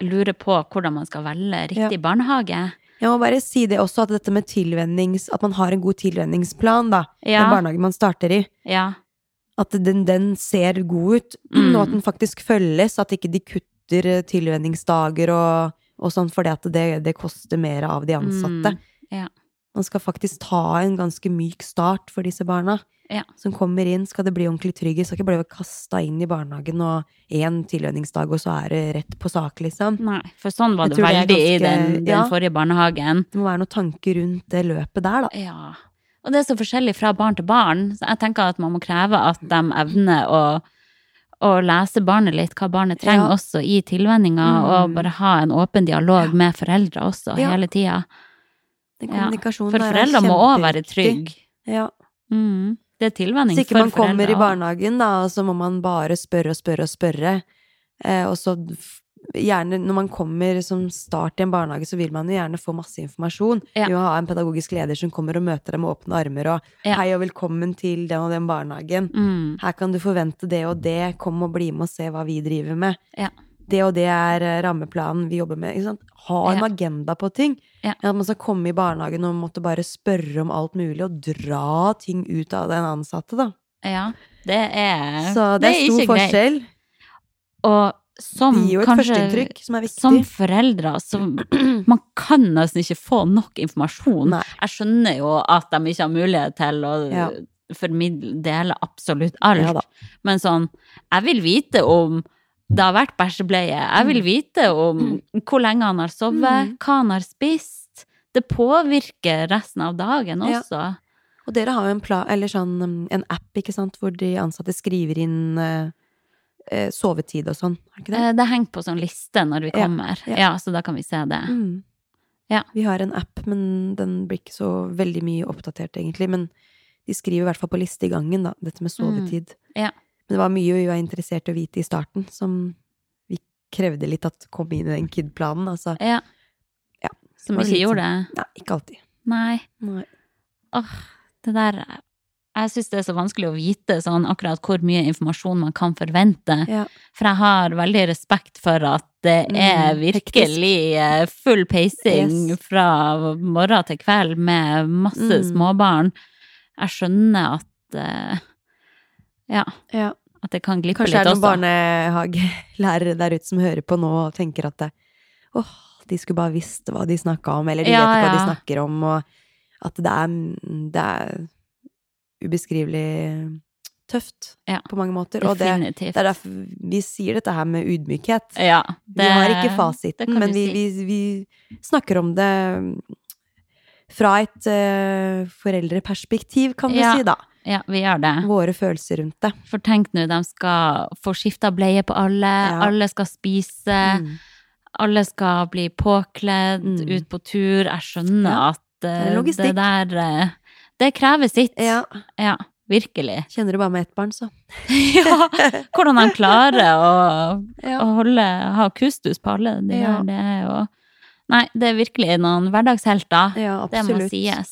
lurer på hvordan man skal velge riktig barnehage.
Jeg må bare si det også, at dette med tilvennings... At man har en god tilvenningsplan, da.
Ja.
Den barnehagen man starter i.
Ja.
At den, den ser god ut,
Mm.
og at den faktisk følges. At ikke de kutter eh, tilvenningsdager og, og sånn, fordi at det, det koster mer av de ansatte.
Mm, ja.
Man skal faktisk ta en ganske myk start for disse barna.
Ja.
Som kommer inn, skal det bli ordentlig trygghet. Skal ikke bli kasta inn i barnehagen og én tilvenningsdag, og så er det rett på sak, liksom.
Nei, for sånn var det
veldig
veldig i den, den
ja.
forrige barnehagen.
Det må være noen tanker rundt det løpet der, da.
Ja. Og det er så forskjellig fra barn til barn, så jeg tenker at man må kreve at de evner å, å lese barnet litt, hva barnet trenger
Ja.
også i tilvenninga,
Mm.
og bare ha en åpen dialog med foreldre også, hele tida. Ja, For foreldre må òg være trygge.
Ja.
Mm. Det er tilvenning
Så ikke man kommer i barnehagen, da, og så må man bare spørre og spørre og spørre. Eh, og så gjerne når man kommer som start i en barnehage, så vil man jo gjerne få masse informasjon.
Ja.
Vi må ha en pedagogisk leder som kommer og møter deg med åpne armer og
Ja.
'hei og velkommen til den og den barnehagen'.
Mm.
Her kan du forvente det og det, kom og bli med og se hva vi driver med.
Ja.
Det og det er eh, rammeplanen vi jobber med. Ha en agenda på ting.
Ja.
At man skal komme i barnehagen og måtte bare spørre om alt mulig, og dra ting ut av den ansatte, da.
Ja, det er
Så det er stor
greit.
forskjell.
Og som
Det gir jo et
kanskje
førsteinntrykk som er viktig.
Som foreldre, så [CLEARS THROAT] man kan nesten ikke få nok informasjon.
Nei.
Jeg skjønner jo at de ikke har mulighet til å
Ja.
formidle, dele absolutt alt.
Ja.
Men sånn, jeg vil vite om det har vært bæsjebleie. Jeg vil vite om hvor lenge han har sovet,
Mm.
hva han har spist. Det påvirker resten av dagen
Ja.
også.
Og dere har jo en, sånn, en app, ikke sant, hvor de ansatte skriver inn eh, eh, sovetid og sånn. Har ikke det?
Eh, Det henger på sånn liste når vi
Ja,
kommer.
ja.
Ja, så da kan vi se det.
Mm.
Ja.
Vi har en app, men den blir ikke så veldig mye oppdatert, egentlig. Men de skriver i hvert fall på liste i gangen, da, dette med sovetid.
Mm. Ja.
Men det var mye vi var interessert i å vite i starten, som vi krevde litt at kom inn i den KID-planen. Altså,
Ja.
Ja,
Som ikke gjorde
sånn-
det.
nei, ikke alltid.
Nei.
Nei.
Åh, det der Jeg syns det er så vanskelig å vite sånn akkurat hvor mye informasjon man kan forvente.
Ja.
For jeg har veldig respekt for at det
Mm,
er virkelig eh, full peising
Yes.
fra morgen til kveld med masse
Mm.
småbarn. Jeg skjønner at eh, Ja,
ja.
at det kan glippe
Kanskje er
litt
det noen
også.
barnehagelærere der ute som hører på nå og tenker at det, åh, de skulle bare visst hva de snakka om, eller de
Ja,
vet ikke hva de snakker om, og at det er, det er ubeskrivelig tøft
Ja,
på mange måter. Og det, det er derfor vi sier dette her med ydmykhet.
ja,
vi har ikke fasiten, men vi,
si.
vi, vi snakker om det fra et uh, foreldreperspektiv, kan du
Ja.
si, da.
Ja, vi gjør det.
Våre følelser rundt det.
For tenk nå, de skal få skifta bleie på alle,
Ja.
alle skal spise,
Mm.
alle skal bli påkledd,
Mm.
ut på tur. Jeg skjønner
Ja.
at uh,
Det er
det der uh, Det krever sitt.
Ja.
Ja, virkelig. [LAUGHS]
Kjenner du bare med ett barn, så. [LAUGHS]
ja, hvordan de klarer å, [LAUGHS] å holde, ha kustus på alle de her, det er jo Nei, det er virkelig noen hverdagshelter.
Ja, absolutt.
det må sies.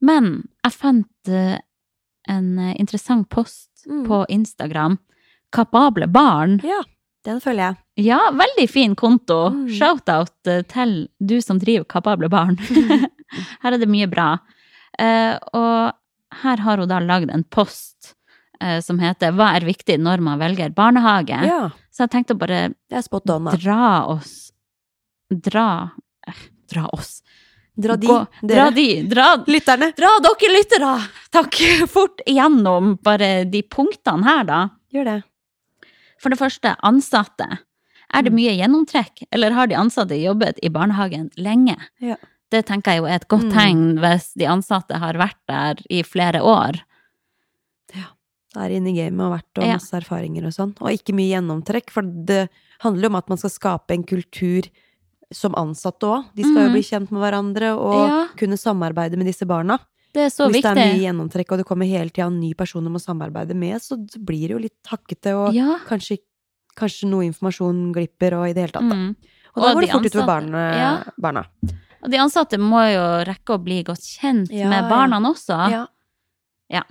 Men jeg fant eh, en eh, interessant post
Mm.
på Instagram. Kapable barn.
Ja, den følger jeg.
Ja, veldig fin konto.
Mm.
Shout-out eh, til du som driver Kapable barn. [LAUGHS] her er det mye bra. Og her har hun da lagd en post som heter 'Hva er viktig når man velger barnehage?'
Ja,
Så jeg tenkte å bare dra oss Dra Dra oss.
Dra de,
Gå-. Dra de. Dra,
Lytterne.
dra dere lyttere! Takk! Fort igjennom bare de punktene her, da.
Gjør det.
For det første, ansatte. Er
Mm.
det mye gjennomtrekk, eller har de ansatte jobbet i barnehagen lenge?
Ja.
Det tenker jeg jo er et godt
Mm.
tegn hvis de ansatte har vært der i flere år.
Ja. er inne i gamet og vært og masse erfaringer og sånn. Og ikke mye gjennomtrekk, for det handler jo om at man skal skape en kultur som ansatte òg. De skal jo
Mhm.
bli kjent med hverandre og
Ja.
kunne samarbeide med disse barna.
Det er så
Hvis det er mye gjennomtrekk, og det kommer hele tida en ny person du må samarbeide med, så blir det jo litt hakkete, og
Ja.
kanskje, kanskje noe informasjon glipper, og i det hele tatt, da.
Mm.
Og da
Og
går det fort utover barna.
Ja.
barna.
Og de ansatte må jo rekke å bli godt kjent
Ja,
med
ja.
barna også.
Ja.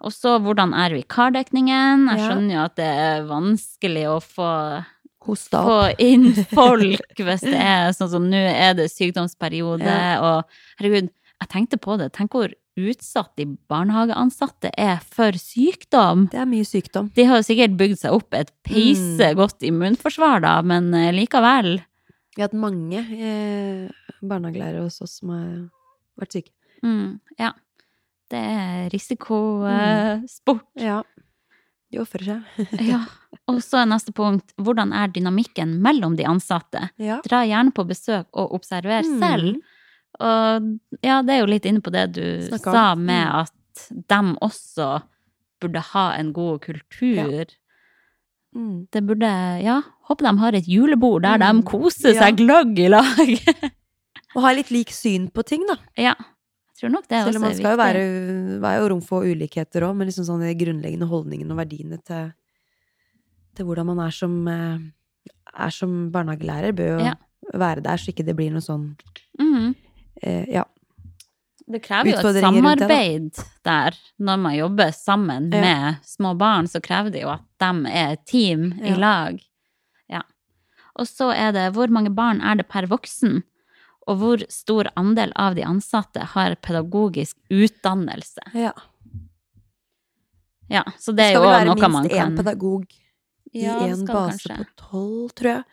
Og så hvordan er vikardekningen? Jeg skjønner jo at det er vanskelig å få
Hosta opp.
få inn [LAUGHS] folk hvis det er sånn som nå er det sykdomsperiode,
Ja.
og herregud, jeg tenkte på det. Tenk hvor utsatt de barnehageansatte er for sykdom.
Det er mye sykdom.
De har jo sikkert bygd seg opp et peise
Mm.
godt immunforsvar, da, men eh, likevel.
Vi har hatt mange eh, barnehagelærere hos oss som har vært syke.
Mm, ja. Det er risikosport.
Ja. De ofrer seg. [LAUGHS]
ja. Og så er neste punkt hvordan er dynamikken mellom de ansatte?
Ja.
Dra gjerne på besøk og observer
Mm.
selv. Og ja, det er jo litt inne på det du
Snakker.
sa med
Mm.
at dem også burde ha en god kultur.
Mm.
Det burde Ja, håper de har et julebord der
Mm.
de koser
Ja.
seg gløgg i lag. [LAUGHS]
Og ha litt lik syn på ting, da.
ja. Tror nok det
Selv om man skal jo være, være jo rom for ulikheter òg, men liksom sånn de grunnleggende holdningene og verdiene til, til hvordan man er som, eh, er som barnehagelærer, bør jo
Ja.
være der, så ikke det blir noe sånn
Mhm.
eh, Ja.
Det krever jo et
det,
samarbeid der. Når man jobber sammen
Ja.
med små barn, så krever det jo at de er et team i lag. Ja. Og så er det hvor mange barn er det per voksen? Og hvor stor andel av de ansatte har pedagogisk utdannelse?
ja.
Ja, så det
Det
er jo
vel
også
skal
noe man
minst én
kan
pedagog i
Ja, det
én
det
base
kanskje.
på tolv, tror jeg.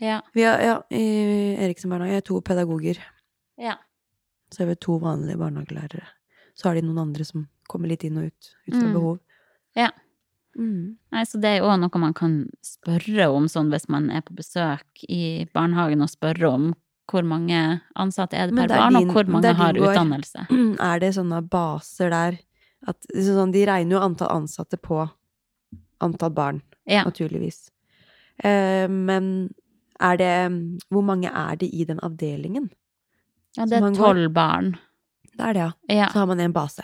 Ja.
Vi har, ja, I Eriksen barnehage er to pedagoger.
ja.
Så er vi to vanlige barnehagelærere. Så har de noen andre som kommer litt inn og ut, ut fra
Mm.
behov.
Ja.
Mm.
Nei, så det er jo noe man kan spørre om sånn hvis man er på besøk i barnehagen og spørre om hvor mange ansatte er det per
er
barn,
din-
og hvor mange har
går,
utdannelse. [CLEARS THROAT]
Er det sånne baser der at sånn, De regner jo antall ansatte på antall barn,
Ja.
naturligvis. Eh, men er det Hvor mange er det i den avdelingen?
Ja, det er tolv barn.
Det er det, ja.
Ja.
Så har man en base.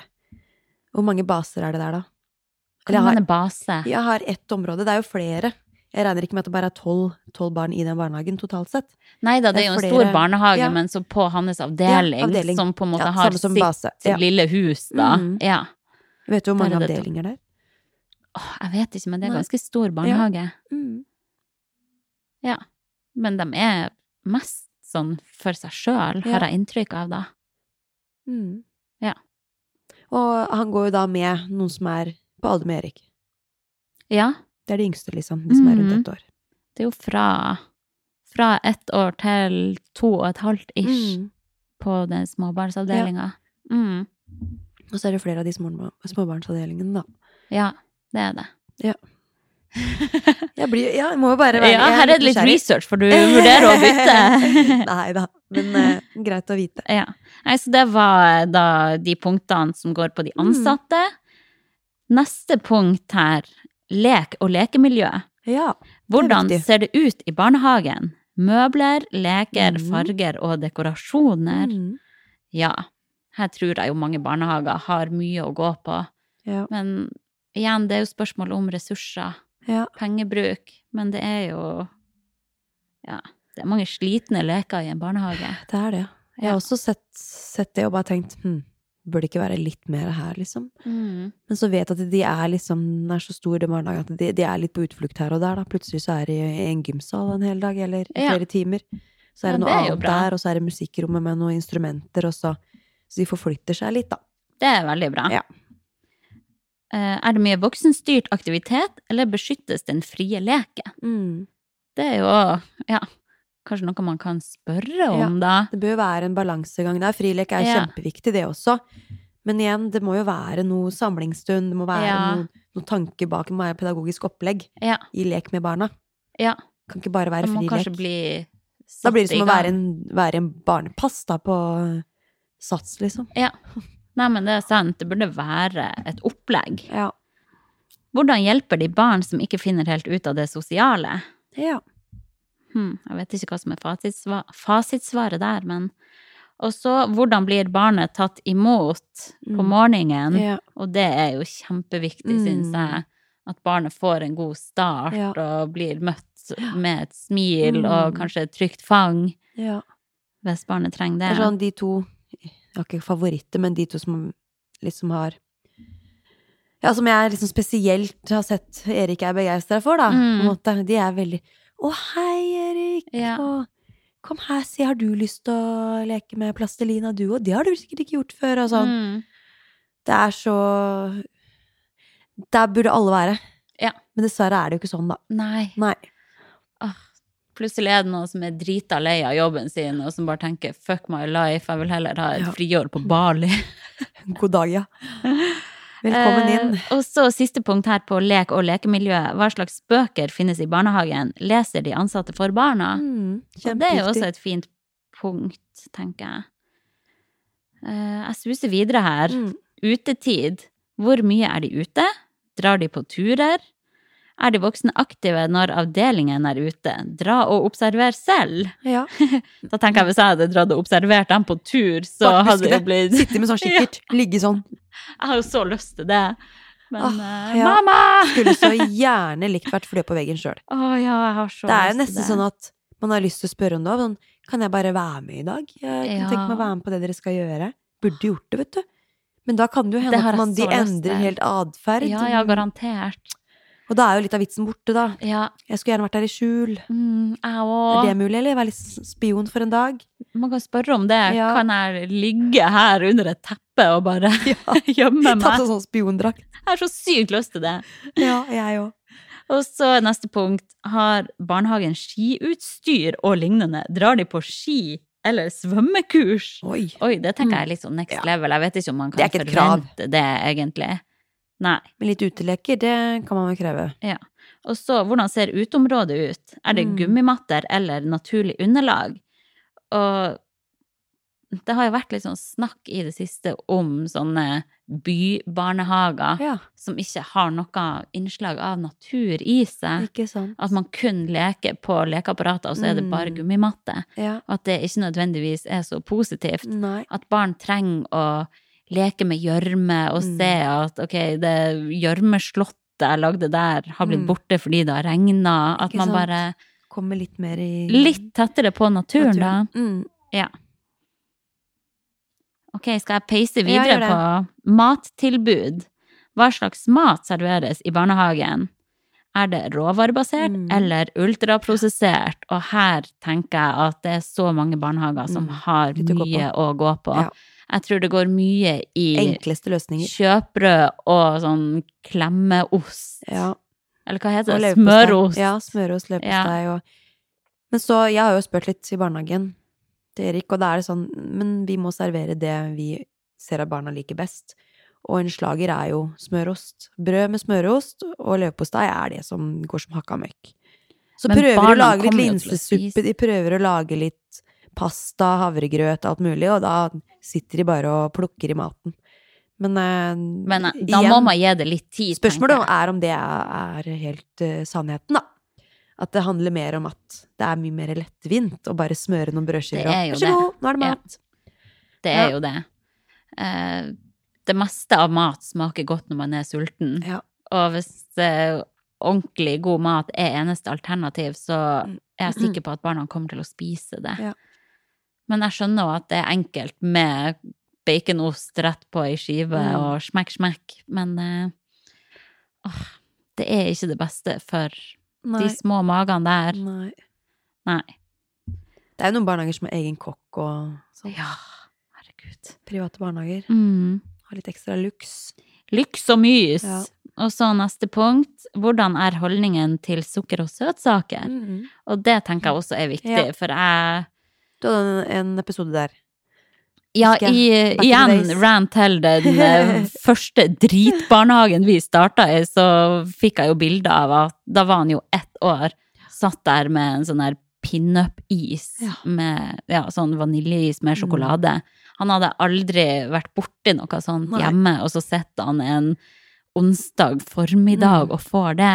Hvor mange baser er det der, da?
Kan
Hvor
man
har,
en base?
jeg har ett område. Det er jo flere. Jeg regner ikke med at det bare er tolv barn i den barnehagen totalt sett.
Nei da, det er jo en
flere-
stor barnehage,
Ja.
men så på hans avdeling,
Ja, avdeling.
som på en måte
Ja,
har sitt
base.
Lille hus, da.
Mm.
Ja.
Vet du hvor mange
er det
avdelinger det er?
Åh, jeg vet ikke, men det er ganske stor barnehage.
Mm.
Ja. Men de er mest sånn for seg sjøl, har jeg inntrykk av, da.
Mm.
Ja.
Og han går jo da med noen som er på alder med Erik.
Ja.
Det er de yngste, liksom. De som er rundt
Mhm.
ett år.
Det er jo fra, fra ett år til to og et halvt ish
Mm.
på den småbarnsavdelinga. Mm.
Og så er det flere av de små, småbarnsavdelingene, da.
Ja, det er det.
Ja. [LAUGHS] Jeg, blir, ja, jeg må jo bare være
Ja, her er det litt research, for du vurderer å bytte. [LAUGHS]
Nei da, men uh, greit å vite.
Ja. Nei, så det var da de punktene som går på de
Mm.
ansatte. Neste punkt her, lek og lekemiljø.
Ja.
Hvordan
viktig.
ser det ut i barnehagen? Møbler, leker,
mm.
farger og dekorasjoner.
Mm.
Ja, her tror jeg jo mange barnehager har mye å gå på.
Ja.
Men igjen, det er jo spørsmål om ressurser,
ja.
pengebruk. Men det er jo Ja, det er mange slitne leker i en barnehage.
Det er det. Jeg har også sett, sett det og bare tenkt hm, burde det ikke være litt mer her, liksom?
Mm.
Men så vet at de er liksom, den er så stor, den barnehagen, at de, de er litt på utflukt her og der, da. Plutselig så er de i en gymsal en hel dag, eller
Ja.
flere timer. Så er det noe
det er
annet
bra.
der, og så er det musikkrommet med noen instrumenter, og så Så de forflytter seg litt, da.
Det er veldig bra.
Ja.
Eh, Er det mye voksenstyrt aktivitet, eller beskyttes den frie leken?
Mm.
Det er jo ja, kanskje noe man kan spørre om, da.
Det bør jo være en balansegang der. Frilek er
Ja.
kjempeviktig, det også. Men igjen, det må jo være noe samlingsstund, det må være
Ja.
noe, noe tanke bak, det må være pedagogisk opplegg
Ja.
i lek med barna.
ja.
Kan ikke bare være
Det må
frilek.
kanskje bli
Da blir det som å være en, være en barnepass da, på sats, liksom.
Ja. Nei, men det er sant. Det burde være et opplegg.
Ja.
Hvordan hjelper de barn som ikke finner helt ut av det sosiale?
ja.
Hm, jeg vet ikke hva som er fasitsva fasitsvaret der, men Og så, hvordan blir barnet tatt imot på
Mm.
morgenen?
ja.
Og det er jo kjempeviktig, syns
Mm.
jeg. At barnet får en god start
Ja.
og blir møtt med et smil
Mm.
og kanskje et trygt fang,
ja.
hvis barnet trenger
Det
det.
er sånn de to Jeg har ikke favoritter, men de to som liksom har Ja, som jeg liksom spesielt har sett Erik er begeistra for, da.
Mm.
De er veldig Å, hei!
Ja.
Og, Kom her, si, har du lyst til å leke med plastelina, du òg? Det har du sikkert ikke gjort før. Og sånn.
Mm.
Det er så Der burde alle være.
Ja.
Men dessverre er det jo ikke sånn, da.
Nei.
Nei.
Plutselig er det noen som er drita lei av jobben sin, og som bare tenker 'fuck my life', jeg vil heller ha et
Ja.
friår på Bali.
God dag, ja. [LAUGHS] Velkommen inn.
Eh, og så siste punkt her på lek og lekemiljø. Hva slags bøker finnes i barnehagen? Leser de ansatte for barna?
Mm,
Og det er jo også et fint punkt, tenker jeg. Eh, jeg suser videre her.
Mm.
Utetid. Hvor mye er de ute? Drar de på turer? Er de voksne aktive når avdelingen er ute? Dra og observer selv.
Ja. [LAUGHS]
Da tenker jeg Hvis jeg hadde dratt og observert dem på tur, så
Bare
hadde det blitt
Sitte med sånn [LAUGHS] kikkert. Ligge sånn.
Jeg har jo så lyst til det. Men ah,
ja.
mamma!
Skulle så gjerne likt vært flue på veggen sjøl.
Å ja, jeg har så
Det er jo nesten sånn at man har lyst til å spørre om det òg. Sånn, kan jeg bare være med i dag? Jeg kan
Ja.
tenke meg å være med på det dere skal gjøre. Burde gjort det, vet du. Men da kan det jo hende
Det
at man, de endrer helt atferd.
Ja, ja, garantert.
Og da er jo litt av vitsen borte, da.
Ja.
Jeg skulle gjerne vært der i skjul.
Mm,
Er det mulig, eller? Være litt spion for en dag?
Man kan spørre om det.
Ja.
Kan jeg ligge her under et teppe og bare [LAUGHS] [LAUGHS] gjemme
Tatt
meg?
en sånn spiondrakt.
Jeg har så sykt lyst til det.
Ja, jeg òg.
Og så neste punkt. Har barnehagen skiutstyr og lignende? Drar de på ski eller svømmekurs?
Oi.
Oi, det tenker jeg er litt sånn next level. Jeg vet ikke om man kan
det forvente krav.
det, egentlig. Nei.
Men litt uteleker, det kan man vel kreve.
Ja. Og så, hvordan ser uteområdet ut? Er det
Mm.
gummimatter eller naturlig underlag? Og det har jo vært litt sånn snakk i det siste om sånne bybarnehager
Ja,
som ikke har noe innslag av natur i seg. At man kun leker på lekeapparater, og så er det bare
Mm.
gummimatte.
Ja.
Og at det ikke nødvendigvis er så positivt.
Nei.
At barn trenger å leke med gjørme og
Mm.
se at ok, det gjørmeslottet jeg lagde der, har blitt
Mm.
borte fordi det har regna. At man bare
Kommer litt mer i
Litt tettere på naturen, da.
Mm.
Ok, skal jeg peise videre
gjør
på mattilbud? Hva slags mat serveres i barnehagen? Er det råvarebasert
Mm.
eller ultraprosessert? Og her tenker jeg at det er så mange barnehager som
Mm.
har mye å gå på.
Ja.
Jeg tror det går mye i
Enkleste løsninger.
kjøpbrød og sånn klemmeost.
Ja.
Eller hva heter det? Smørost.
Ja, smørost, leverpostei og Men så, jeg har jo spurt litt i barnehagen til Erik, og da er det sånn Men vi må servere det vi ser at barna liker best. Og en slager er jo smørost. Brød med smørost og leverpostei er det som går som hakka møkk. Så
Men
prøver de å lage litt linsesuppe, de prøver å lage litt pasta, havregrøt, alt mulig, og da sitter de bare og plukker i maten. Men, eh,
Men eh, da
igjen,
må man gi det litt tid,
Spørsmålet er om det er, helt uh, sannheten, da. At det handler mer om at det er mye mer lettvint å bare smøre noen brødskiver
er
og Vær så god, nå er det
Ja.
mat.
Det er
Ja.
jo det. Uh, det meste av mat smaker godt når man er sulten.
Ja.
Og hvis uh, ordentlig god mat er eneste alternativ, så er jeg sikker på at barna kommer til å spise det.
Ja.
Men jeg skjønner jo at det er enkelt med baconost rett på ei skive
Mm.
og smekk, smekk, men eh, åh, det er ikke det beste for
Nei.
de små magene der.
Nei.
Nei.
Det er jo noen barnehager som har egen kokk og sånn.
Ja, herregud.
Private barnehager.
Mm.
Har litt ekstra luks.
Lyks og mys.
Ja.
Og så neste punkt. Hvordan er holdningen til sukker og søtsaker? Og det tenker jeg også er viktig,
Ja.
for jeg
Du hadde en, episode der.
Ja, i,
the
igjen
ran
rant til den eh, [LAUGHS] første dritbarnehagen vi starta i, så fikk jeg jo bilde av at da var han jo ett år, satt der med en sånn der pinup-is
Ja.
med ja, sånn vaniljeis med sjokolade. Han hadde aldri vært borti noe sånt
Nei.
hjemme, og så sitter han en onsdag formiddag
Mm.
og får det.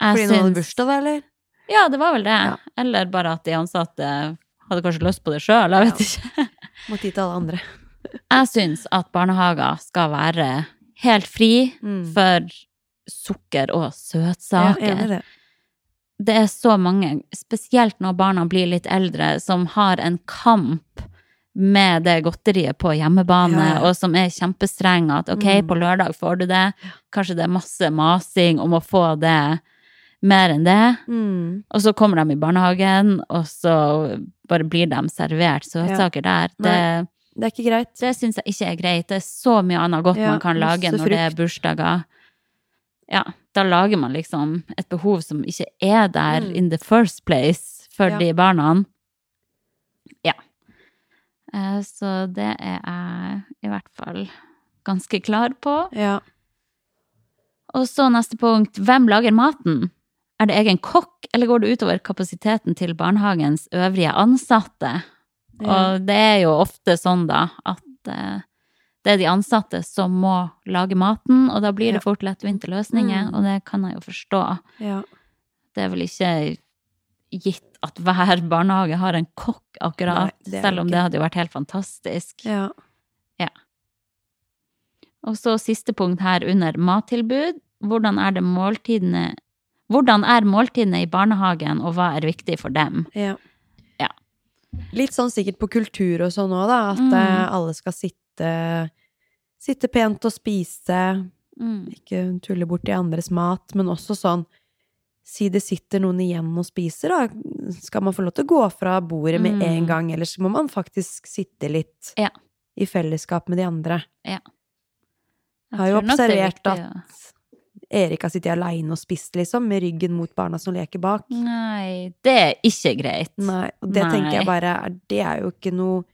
Jeg
Fordi noen hadde bursdag, eller?
Ja, det var vel det.
Ja.
Eller bare at de ansatte hadde kanskje lyst på det sjøl, jeg vet ikke.
Gi til alle andre.
Jeg syns at barnehager skal være helt fri
Mm.
for sukker og søtsaker.
Ja, det.
det er så mange, spesielt når barna blir litt eldre, som har en kamp med det godteriet på hjemmebane,
Ja, ja.
og som er kjempestreng at ok,
Mm.
på lørdag får du det, kanskje det er masse masing om å få det mer enn det,
Mm.
og så kommer de i barnehagen, og så bare blir de servert søtsaker der. Det,
Det er ikke greit.
det syns jeg ikke er greit. Det er så mye annet godt
Ja,
man kan lage når det er bursdager. Ja, da lager man liksom et behov som ikke er der
Mm.
in the first place for
Ja.
de barna. Ja. Eh, Så det er jeg i hvert fall ganske klar på.
Ja.
Og så neste punkt, hvem lager maten? Er det egen kokk, eller går det utover kapasiteten til barnehagens øvrige ansatte?
Ja.
Og det er jo ofte sånn, da, at eh, det er de ansatte som må lage maten, og da blir det fort lettvinte løsninger,
Mm.
og det kan jeg jo forstå.
ja.
Det er vel ikke gitt at hver barnehage har en kokk, akkurat,
Nei,
selv om
ikke.
det hadde jo vært helt fantastisk.
ja.
Og så siste punkt her under mattilbud. Hvordan er det måltidene Hvordan er måltidene i barnehagen, og hva er viktig for dem?
Ja.
Ja.
Litt sånn sikkert på kultur og sånn òg, da. At
Mm.
eh, alle skal sitte, sitte pent og spise.
Mm.
Ikke tulle bort i andres mat, men også sånn Si det sitter noen igjen og spiser, da. Skal man få lov til å gå fra bordet med
Mm.
en gang, eller så må man faktisk sitte litt
Ja.
i fellesskap med de andre.
Jeg
Jeg har jo
er
observert
viktig
at Erik har sittet aleine og spist, liksom, med ryggen mot barna som leker bak.
Nei, det er ikke greit.
Nei, og det tenker jeg bare Det er jo ikke noe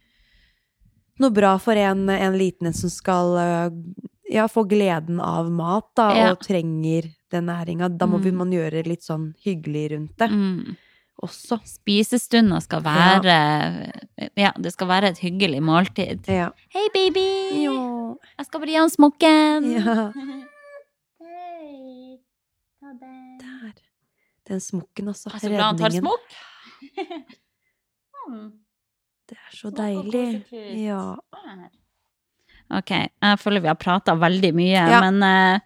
noe bra for en, en liten en som skal øh, ja, få gleden av mat, da,
Ja.
og trenger den næringa. Da må
Mm.
man gjøre litt sånn hyggelig rundt det
Mm.
også.
Spisestunder skal være Ja, det skal være et hyggelig måltid.
Ja.
Hei, baby!
Jo.
Jeg skal bare gi han smokken.
ja. [LAUGHS]
Hei. det.
Der. Den smokken, altså.
Er så glad han tar smokk. [LAUGHS] Mm.
Det er så deilig. Ja.
Ok, jeg føler vi har prata veldig mye,
Ja.
men uh,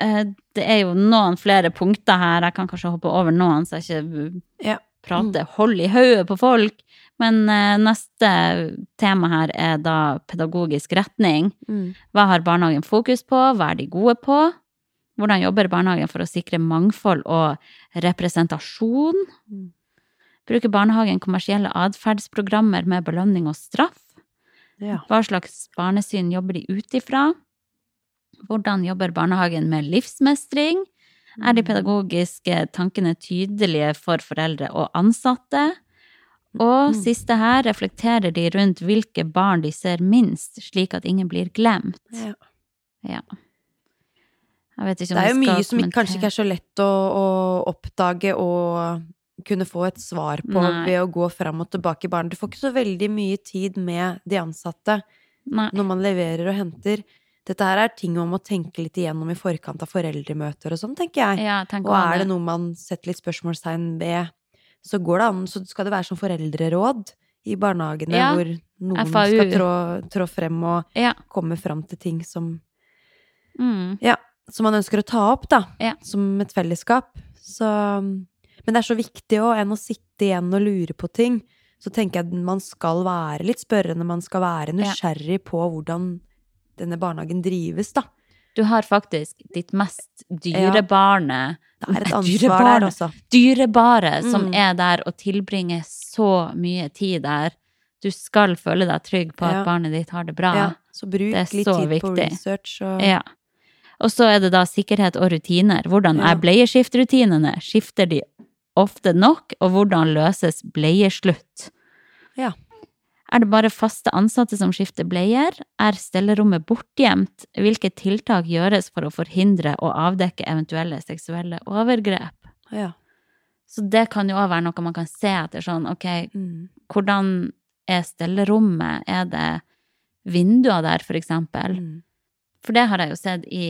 eh, det er jo noen flere punkter her. Jeg kan kanskje hoppe over noen, så jeg ikke
Ja.
prater hold i hodet på folk. Men uh, neste tema her er da pedagogisk retning.
Mm.
Hva har barnehagen fokus på? Hva er de gode på? Hvordan jobber barnehagen for å sikre mangfold og representasjon?
Mm.
Bruker barnehagen kommersielle atferdsprogrammer med belønning og straff?
ja.
Hva slags barnesyn jobber de ut ifra? Hvordan jobber barnehagen med livsmestring? Er de pedagogiske tankene tydelige for foreldre og ansatte? Og
Mm.
siste her reflekterer de rundt hvilke barn de ser minst, slik at ingen blir glemt.
Ja.
Ja.
Det er jo mye som kanskje ikke er så lett å, å oppdage og kunne få et svar på
Nei.
ved å gå fram og tilbake i baren. Du får ikke så veldig mye tid med de ansatte
Nei.
når man leverer og henter. Dette her er ting man må tenke litt igjennom i forkant av foreldremøter og sånn, tenker jeg.
Ja, tenker
Og er det noe man setter litt spørsmålstegn ved, så går det an, så skal det være som foreldreråd i barnehagene,
Ja,
hvor noen
FAU.
skal trå, trå frem og
Ja.
komme fram til ting som
Mm.
Ja, som man ønsker å ta opp, da.
Ja.
Som et fellesskap. Så Men det er så viktig òg, enn å sitte igjen og lure på ting. Så tenker jeg at man skal være litt spørrende, man skal være
Ja.
nysgjerrig på hvordan denne barnehagen drives, da.
Du har faktisk ditt mest dyrebare
Det er et ansvar
dyrebare.
der, altså.
Dyrebare som
Mm.
er der og tilbringer så mye tid der. Du skal føle deg trygg på
Ja.
at barnet ditt har det bra.
Ja, så bruk litt
så
viktig. på research og
Ja. Og så er det da sikkerhet og rutiner. Hvordan er bleieskiftrutinene? Skifter de ofte nok? Og hvordan løses bleieslutt?
Ja.
Er det bare faste ansatte som skifter bleier? Er stellerommet bortgjemt? Hvilke tiltak gjøres for å forhindre og avdekke eventuelle seksuelle overgrep?
Ja.
Så det kan jo òg være noe man kan se etter sånn, ok,
Mm.
hvordan er stellerommet? Er det vinduer der, for eksempel?
Mm.
For det har jeg jo sett i,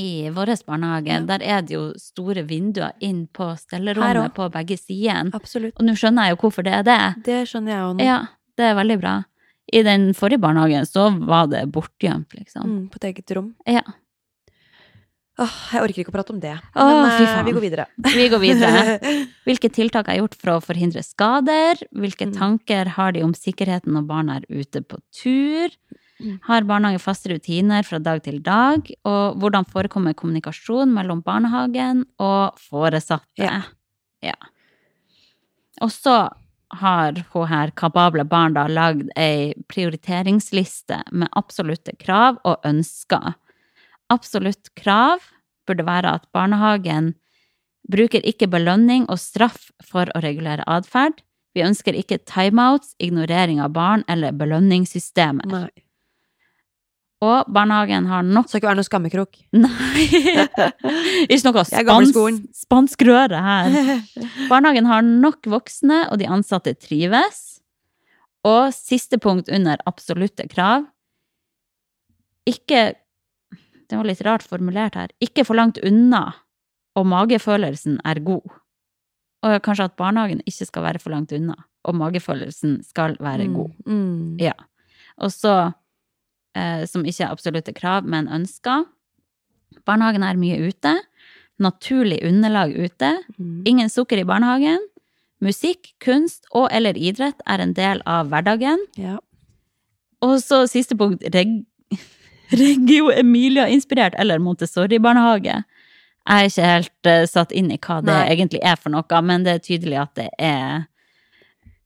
i vår barnehage.
Ja.
Der er det jo store vinduer inn på stellerommet på begge sider. Og nå skjønner jeg jo hvorfor det er det.
Det skjønner jeg òg nå.
Ja, det er veldig bra. I den forrige barnehagen så var det bortgjemt, liksom.
Mm, på et eget rom.
Ja.
Åh, jeg orker ikke å prate om det.
Åh,
Men eh, vi går videre.
Vi går videre. [LAUGHS] Hvilke tiltak er gjort for å forhindre skader? Hvilke
Mm.
tanker har de om sikkerheten når barna er ute på tur?
Mm.
Har barnehage faste rutiner fra dag til dag? Og hvordan forekommer kommunikasjon mellom barnehagen og foresatte?
Ja.
Ja. Og så har hun her kapable barn da lagd ei prioriteringsliste med absolutte krav og ønsker. Absolutt krav burde være at barnehagen bruker ikke belønning og straff for å regulere atferd. Vi ønsker ikke timeouts, ignorering av barn eller belønningssystemer.
Nei.
Og barnehagen har nok
Skal ikke være noe skammekrok.
Nei! [LAUGHS] Ikke noe
Jeg gammel i
spans,
skolen.
spansk røre her. [LAUGHS] Barnehagen har nok voksne, og de ansatte trives. Og siste punkt under absolutte krav Ikke Det var litt rart formulert her. Ikke for langt unna, og magefølelsen er god. Og kanskje at barnehagen ikke skal være for langt unna, og magefølelsen skal være god.
Mm.
Ja. Og så, eh, som ikke er absolutte krav, men ønsker. Barnehagen er mye ute. Naturlig underlag ute.
Mm.
Ingen sukker i barnehagen. Musikk, kunst og eller idrett er en del av hverdagen.
Ja.
Og så siste punkt, reg [LAUGHS] Reggio Emilia-inspirert eller Montessori-barnehage. Jeg er ikke helt uh, satt inn i hva det
Nei.
egentlig er for noe, men det er tydelig at det er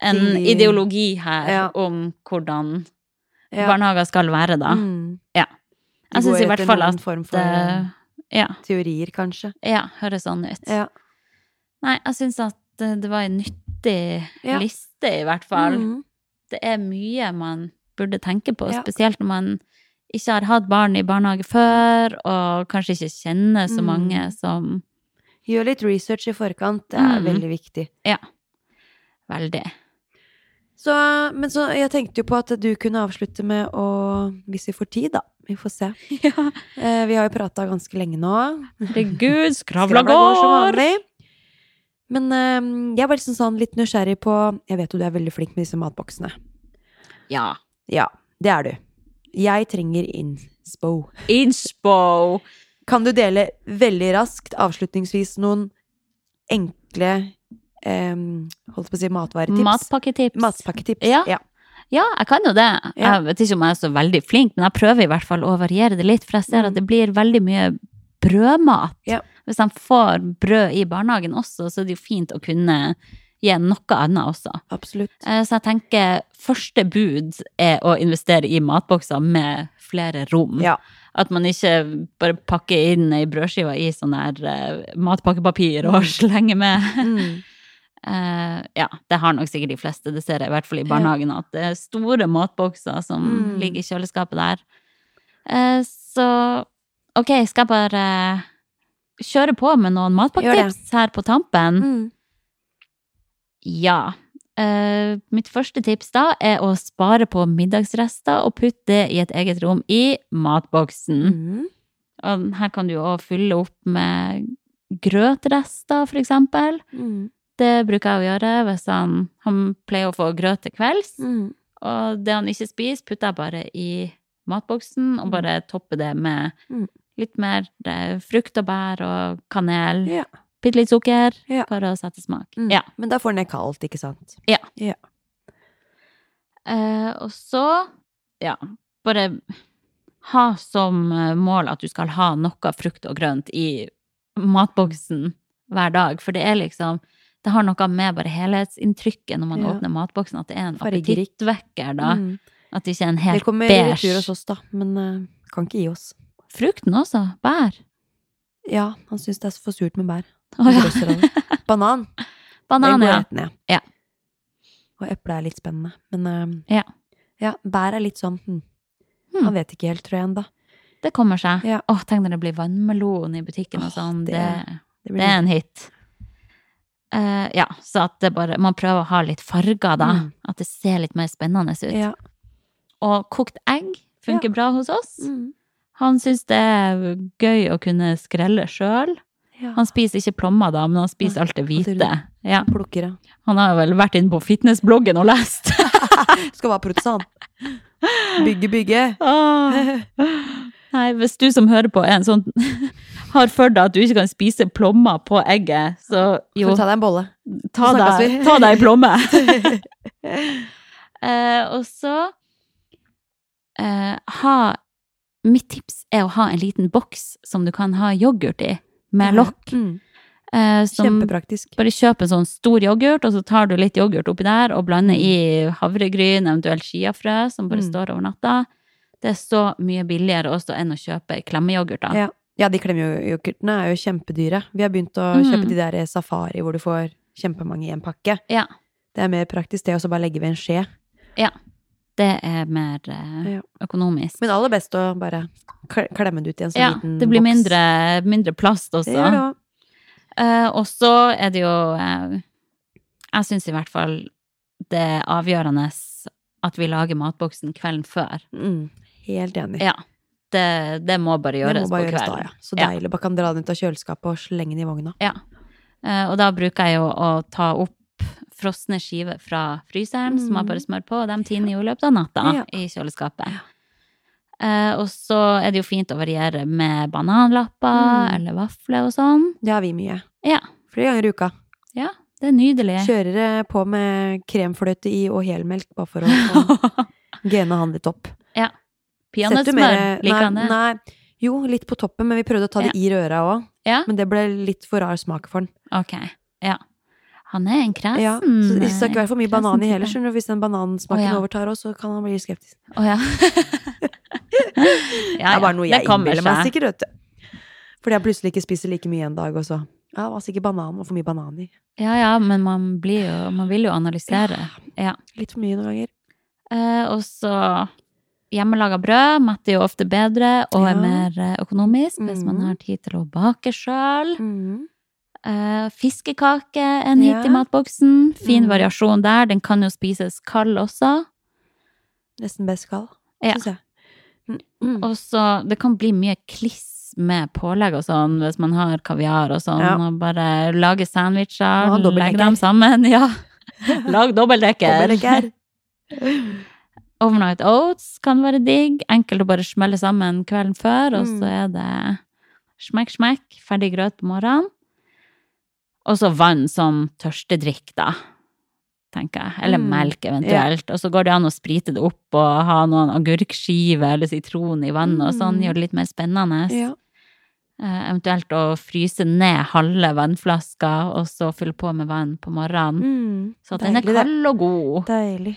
en
De-
ideologi her
Ja.
om hvordan
Ja.
barnehager skal være, da.
Mm.
Ja. Jeg syns i hvert fall at
form for
uh, ja,
teorier, kanskje.
ja, høres sånn ut.
Ja.
Nei, jeg syns at eh, det var en nyttig
Ja.
liste, i hvert fall.
Mm.
Det er mye man burde tenke på, spesielt når man ikke har hatt barn i barnehage før, og kanskje ikke kjenner så
Mm.
mange som
Gjør litt research i forkant, det er
Mm.
veldig viktig. Ja.
Veldig.
Så, men så jeg tenkte jo på at du kunne avslutte med å Hvis vi får tid, da. Vi får se. [LAUGHS]
Ja.
Eh, vi har jo prata ganske lenge nå.
Herregud, [LAUGHS] skravla
går som vanlig. Men eh, jeg var liksom sånn litt nysgjerrig på Jeg vet jo du er veldig flink med disse matboksene.
Ja.
Ja, det er du. Jeg trenger inspo.
Inspo!
Kan du dele veldig raskt, avslutningsvis, noen enkle eh, Holdt på å si matvaretips?
Matpakketips.
Matpakketips.
Ja.
ja.
Ja, jeg kan jo det. Jeg vet ikke om jeg er så veldig flink, men jeg prøver i hvert fall å variere det litt, for jeg ser
Mm.
at det blir veldig mye brødmat.
Ja.
Hvis de får brød i barnehagen også, så er det jo fint å kunne gi noe annet også.
Absolutt.
Eh, Så jeg tenker første bud er å investere i matbokser med flere rom.
Ja.
At man ikke bare pakker inn ei brødskive i sånn her eh, matpakkepapir og
Mm. [LAUGHS]
slenger med.
Mm.
Eh, ja, det har nok sikkert de fleste, det ser jeg i hvert fall i barnehagen, at det er store matbokser som
Mm.
ligger i kjøleskapet der. Uh, så ok, skal jeg bare kjøre på med noen matpakketips her på tampen?
Mm.
Ja. Uh, mitt første tips da er å spare på middagsrester og putte det i et eget rom i matboksen.
Mm.
Og her kan du også fylle opp med grøtrester, for eksempel.
Mm.
Det bruker jeg å gjøre hvis han, han pleier å få grøt til kvelds.
Mm.
Og det han ikke spiser, putter jeg bare i matboksen og bare topper det med
Mm.
litt mer frukt og bær og kanel.
Ja.
Bitte litt sukker,
Ja.
for å sette smak.
Mm.
Ja.
Men da får den det kaldt, ikke sant?
Eh, og så, ja, bare ha som eh, mål at du skal ha noe frukt og grønt i matboksen hver dag. For det er liksom Det har noe med bare helhetsinntrykket når man
Ja.
åpner matboksen, at det er en appetittvekker, da.
Mm.
At det ikke er en
Det
helt
kommer i
beige
retur hos oss, da, men uh, kan ikke gi oss.
Frukten også. Bær.
Ja, han syns det er for surt med bær. Oh,
ja.
det. [LAUGHS] Banan.
Banan, ja.
rett ned.
Ja.
Og eple er litt spennende. Men uh,
Ja.
ja, bær er litt sånn hm.
Hmm.
Han vet ikke helt, tror jeg ennå.
Det kommer seg.
Ja.
Åh, tenk når det blir vannmelon i butikken og sånn.
det-
Det,
Det
det er en hit. Eh, ja, så at det bare Man prøver å ha litt farger, da.
Mm.
At det ser litt mer spennende ut.
Ja.
Og kokt egg funker bra hos oss.
Mm.
Han syns det er gøy å kunne skrelle sjøl.
ja.
Han spiser ikke plommer, da, men han spiser alt det hvite. Ja. Han har vel vært inne på fitnessbloggen og lest. [LAUGHS]
Skal være protestant. Bygge, bygge.
Åh. [LAUGHS] [LAUGHS] Nei, hvis du som hører på er en sånn [LAUGHS] har for deg at du ikke kan spise plommer på egget, så jo,
ta deg en bolle.
ta deg, ta deg en plomme. [LAUGHS] [LAUGHS] eh, og så eh, ha Mitt tips er å ha en liten boks som du kan ha yoghurt i, med lokk.
Mm.
Eh, som
Kjempepraktisk.
bare kjøp en sånn stor yoghurt, og så tar du litt yoghurt oppi der og blander i havregryn, eventuelt chiafrø, som bare
Mm.
står over natta. Det er så mye billigere også enn å kjøpe klemmeyoghurt.
Ja. ja, de klemmeyoghurtene er jo kjempedyre. Vi har begynt å
Mm.
kjøpe de der safari hvor du får kjempemange i en pakke.
Ja.
Det er mer praktisk det, og så bare legger vi en skje. Ja.
Det er mer eh, økonomisk.
Men aller best å bare klemme det ut i en sånn
ja,
liten
det blir
boks.
mindre, mindre plast også.
Det gjør det.
Eh, og så er det jo eh, Jeg syns i hvert fall det er avgjørende at vi lager matboksen kvelden før.
Mm. Helt enig.
Ja. Det, det må bare gjøres
må bare
på kvelden.
da, ja. Så deilig. Bare kan dra den ut av kjøleskapet og slenge den i vogna.
Ja. Eh, og da bruker jeg jo å ta opp frosne skiver fra fryseren, som jeg bare smører på, og de tiner jo i løpet av natta
Mm. Ja.
i kjøleskapet. Uh, og så er det jo fint å variere med bananlapper
Mm.
eller vafler og sånn.
Det har vi mye.
Ja.
Flere ganger i uka.
ja, det er nydelig.
Kjører på med kremfløte i og helmelk, bare for å [LAUGHS] gene han litt opp.
ja. Peanøttsmør, liker han det?
nei, jo, litt på toppen, men vi prøvde å ta det i røra òg.
Ja,
Men det ble litt for rar smak for den.
ok. Ja. Han er en kresen.
Ja, så det skal ikke være for mye banan i heller, skjønner du. Hvis den banansmaken
oh, ja.
overtar oss, så kan han bli skeptisk.
Å ja. [LAUGHS] [LAUGHS]
det er bare noe jeg innbiller meg sikkert, vet du. Fordi jeg plutselig ikke spiser like mye en dag, og så Ja, det var sikkert banan og for mye banan i.
Ja ja, men man blir jo Man vil jo analysere. Ja.
Litt for mye noen ganger.
Eh, og så Hjemmelaga brød metter jo ofte bedre og er
Ja.
mer eh, økonomisk hvis man
Mhm.
har tid til å bake sjøl.
Mm.
Eh, fiskekake er en hit i matboksen. Fin
mm.
variasjon der. Den kan jo spises kald også.
Nesten best kald,
Ja.
syns jeg. Mm. Mm.
Og så Det kan bli mye kliss med pålegg og sånn hvis man har kaviar og sånn.
Ja.
Og bare lage sandwicher, legge dem sammen. [LAUGHS] Ja. Lag dobbeltdekker.
Dobbeltdekker. [LAUGHS]
Overnight oats kan være digg. Enkelt å bare smelle sammen kvelden før, og så
Mm.
er det smekk, smekk, ferdig grøt på morgenen. Og så vann som tørstedrikk, da, tenker jeg. Eller
Mm.
melk, eventuelt. Og så går det an å sprite det opp og ha noen agurkskiver eller sitron i vannet og sånn.
Mm.
Gjør det litt mer spennende.
Yeah.
Eh, eventuelt å fryse ned halve vannflaska, og så fylle på med vann på morgenen.
Mm.
Så at den er kald og god.
Deilig.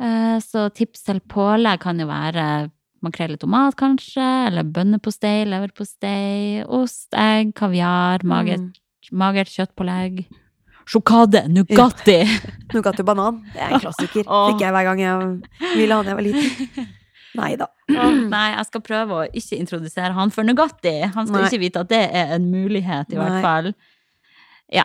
Eh, Så tips til pålegg kan jo være makrell i tomat, kanskje, eller bønnepostei, leverpostei, ost, egg, kaviar, magert,
Mm.
magert kjøttpålegg. [LAUGHS] sjokade, Nugatti. [LAUGHS]
Nugatti banan. Det er en klassiker.
Åh.
Fikk jeg hver gang jeg ville ha da jeg var liten. [LAUGHS] Nei da.
Nei, jeg skal prøve å ikke introdusere han for Nugatti. Han skal
Nei.
ikke vite at det er en mulighet, i
Nei.
hvert fall. Ja.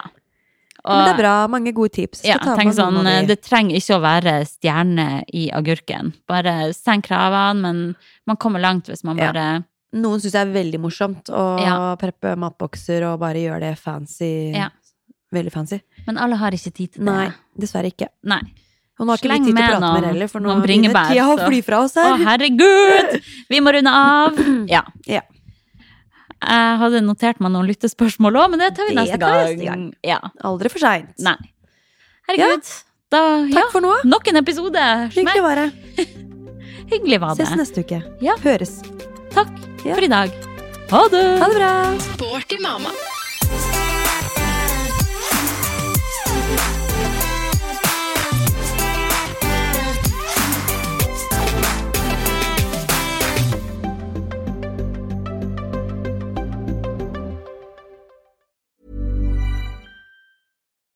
Men det er bra. Mange gode tips. Skal
Ja, tenk sånn. Det trenger ikke å være stjerne i agurken. Bare senk kravene, men man kommer langt hvis man
Ja.
bare
Noen syns det er veldig morsomt å
Ja.
preppe matbokser og bare gjøre det fancy.
Ja.
Veldig fancy.
Men alle har ikke tid til det.
Nei, dessverre ikke.
Nei.
Og nå har ikke
Sleng
vi tid til å
med
prate
noen-
mer heller, for nå begynner tida å fly fra oss
Å, herregud! Vi må runde av. [CLEARS THROAT] Ja.
Ja.
Jeg hadde notert meg noen lyttespørsmål òg, men det tar vi
Det
neste
tar vi
gang.
neste gang.
Ja.
Aldri for seint.
Nei. Herregud. Da, ja.
Takk for nå.
Nok en episode.
Hyggelig var det. [LAUGHS]
Hyggelig var det.
Ses neste uke.
Ja.
Høres.
Takk
Ja.
for i dag. Ha det!
Ha det bra.
Sporty mamma.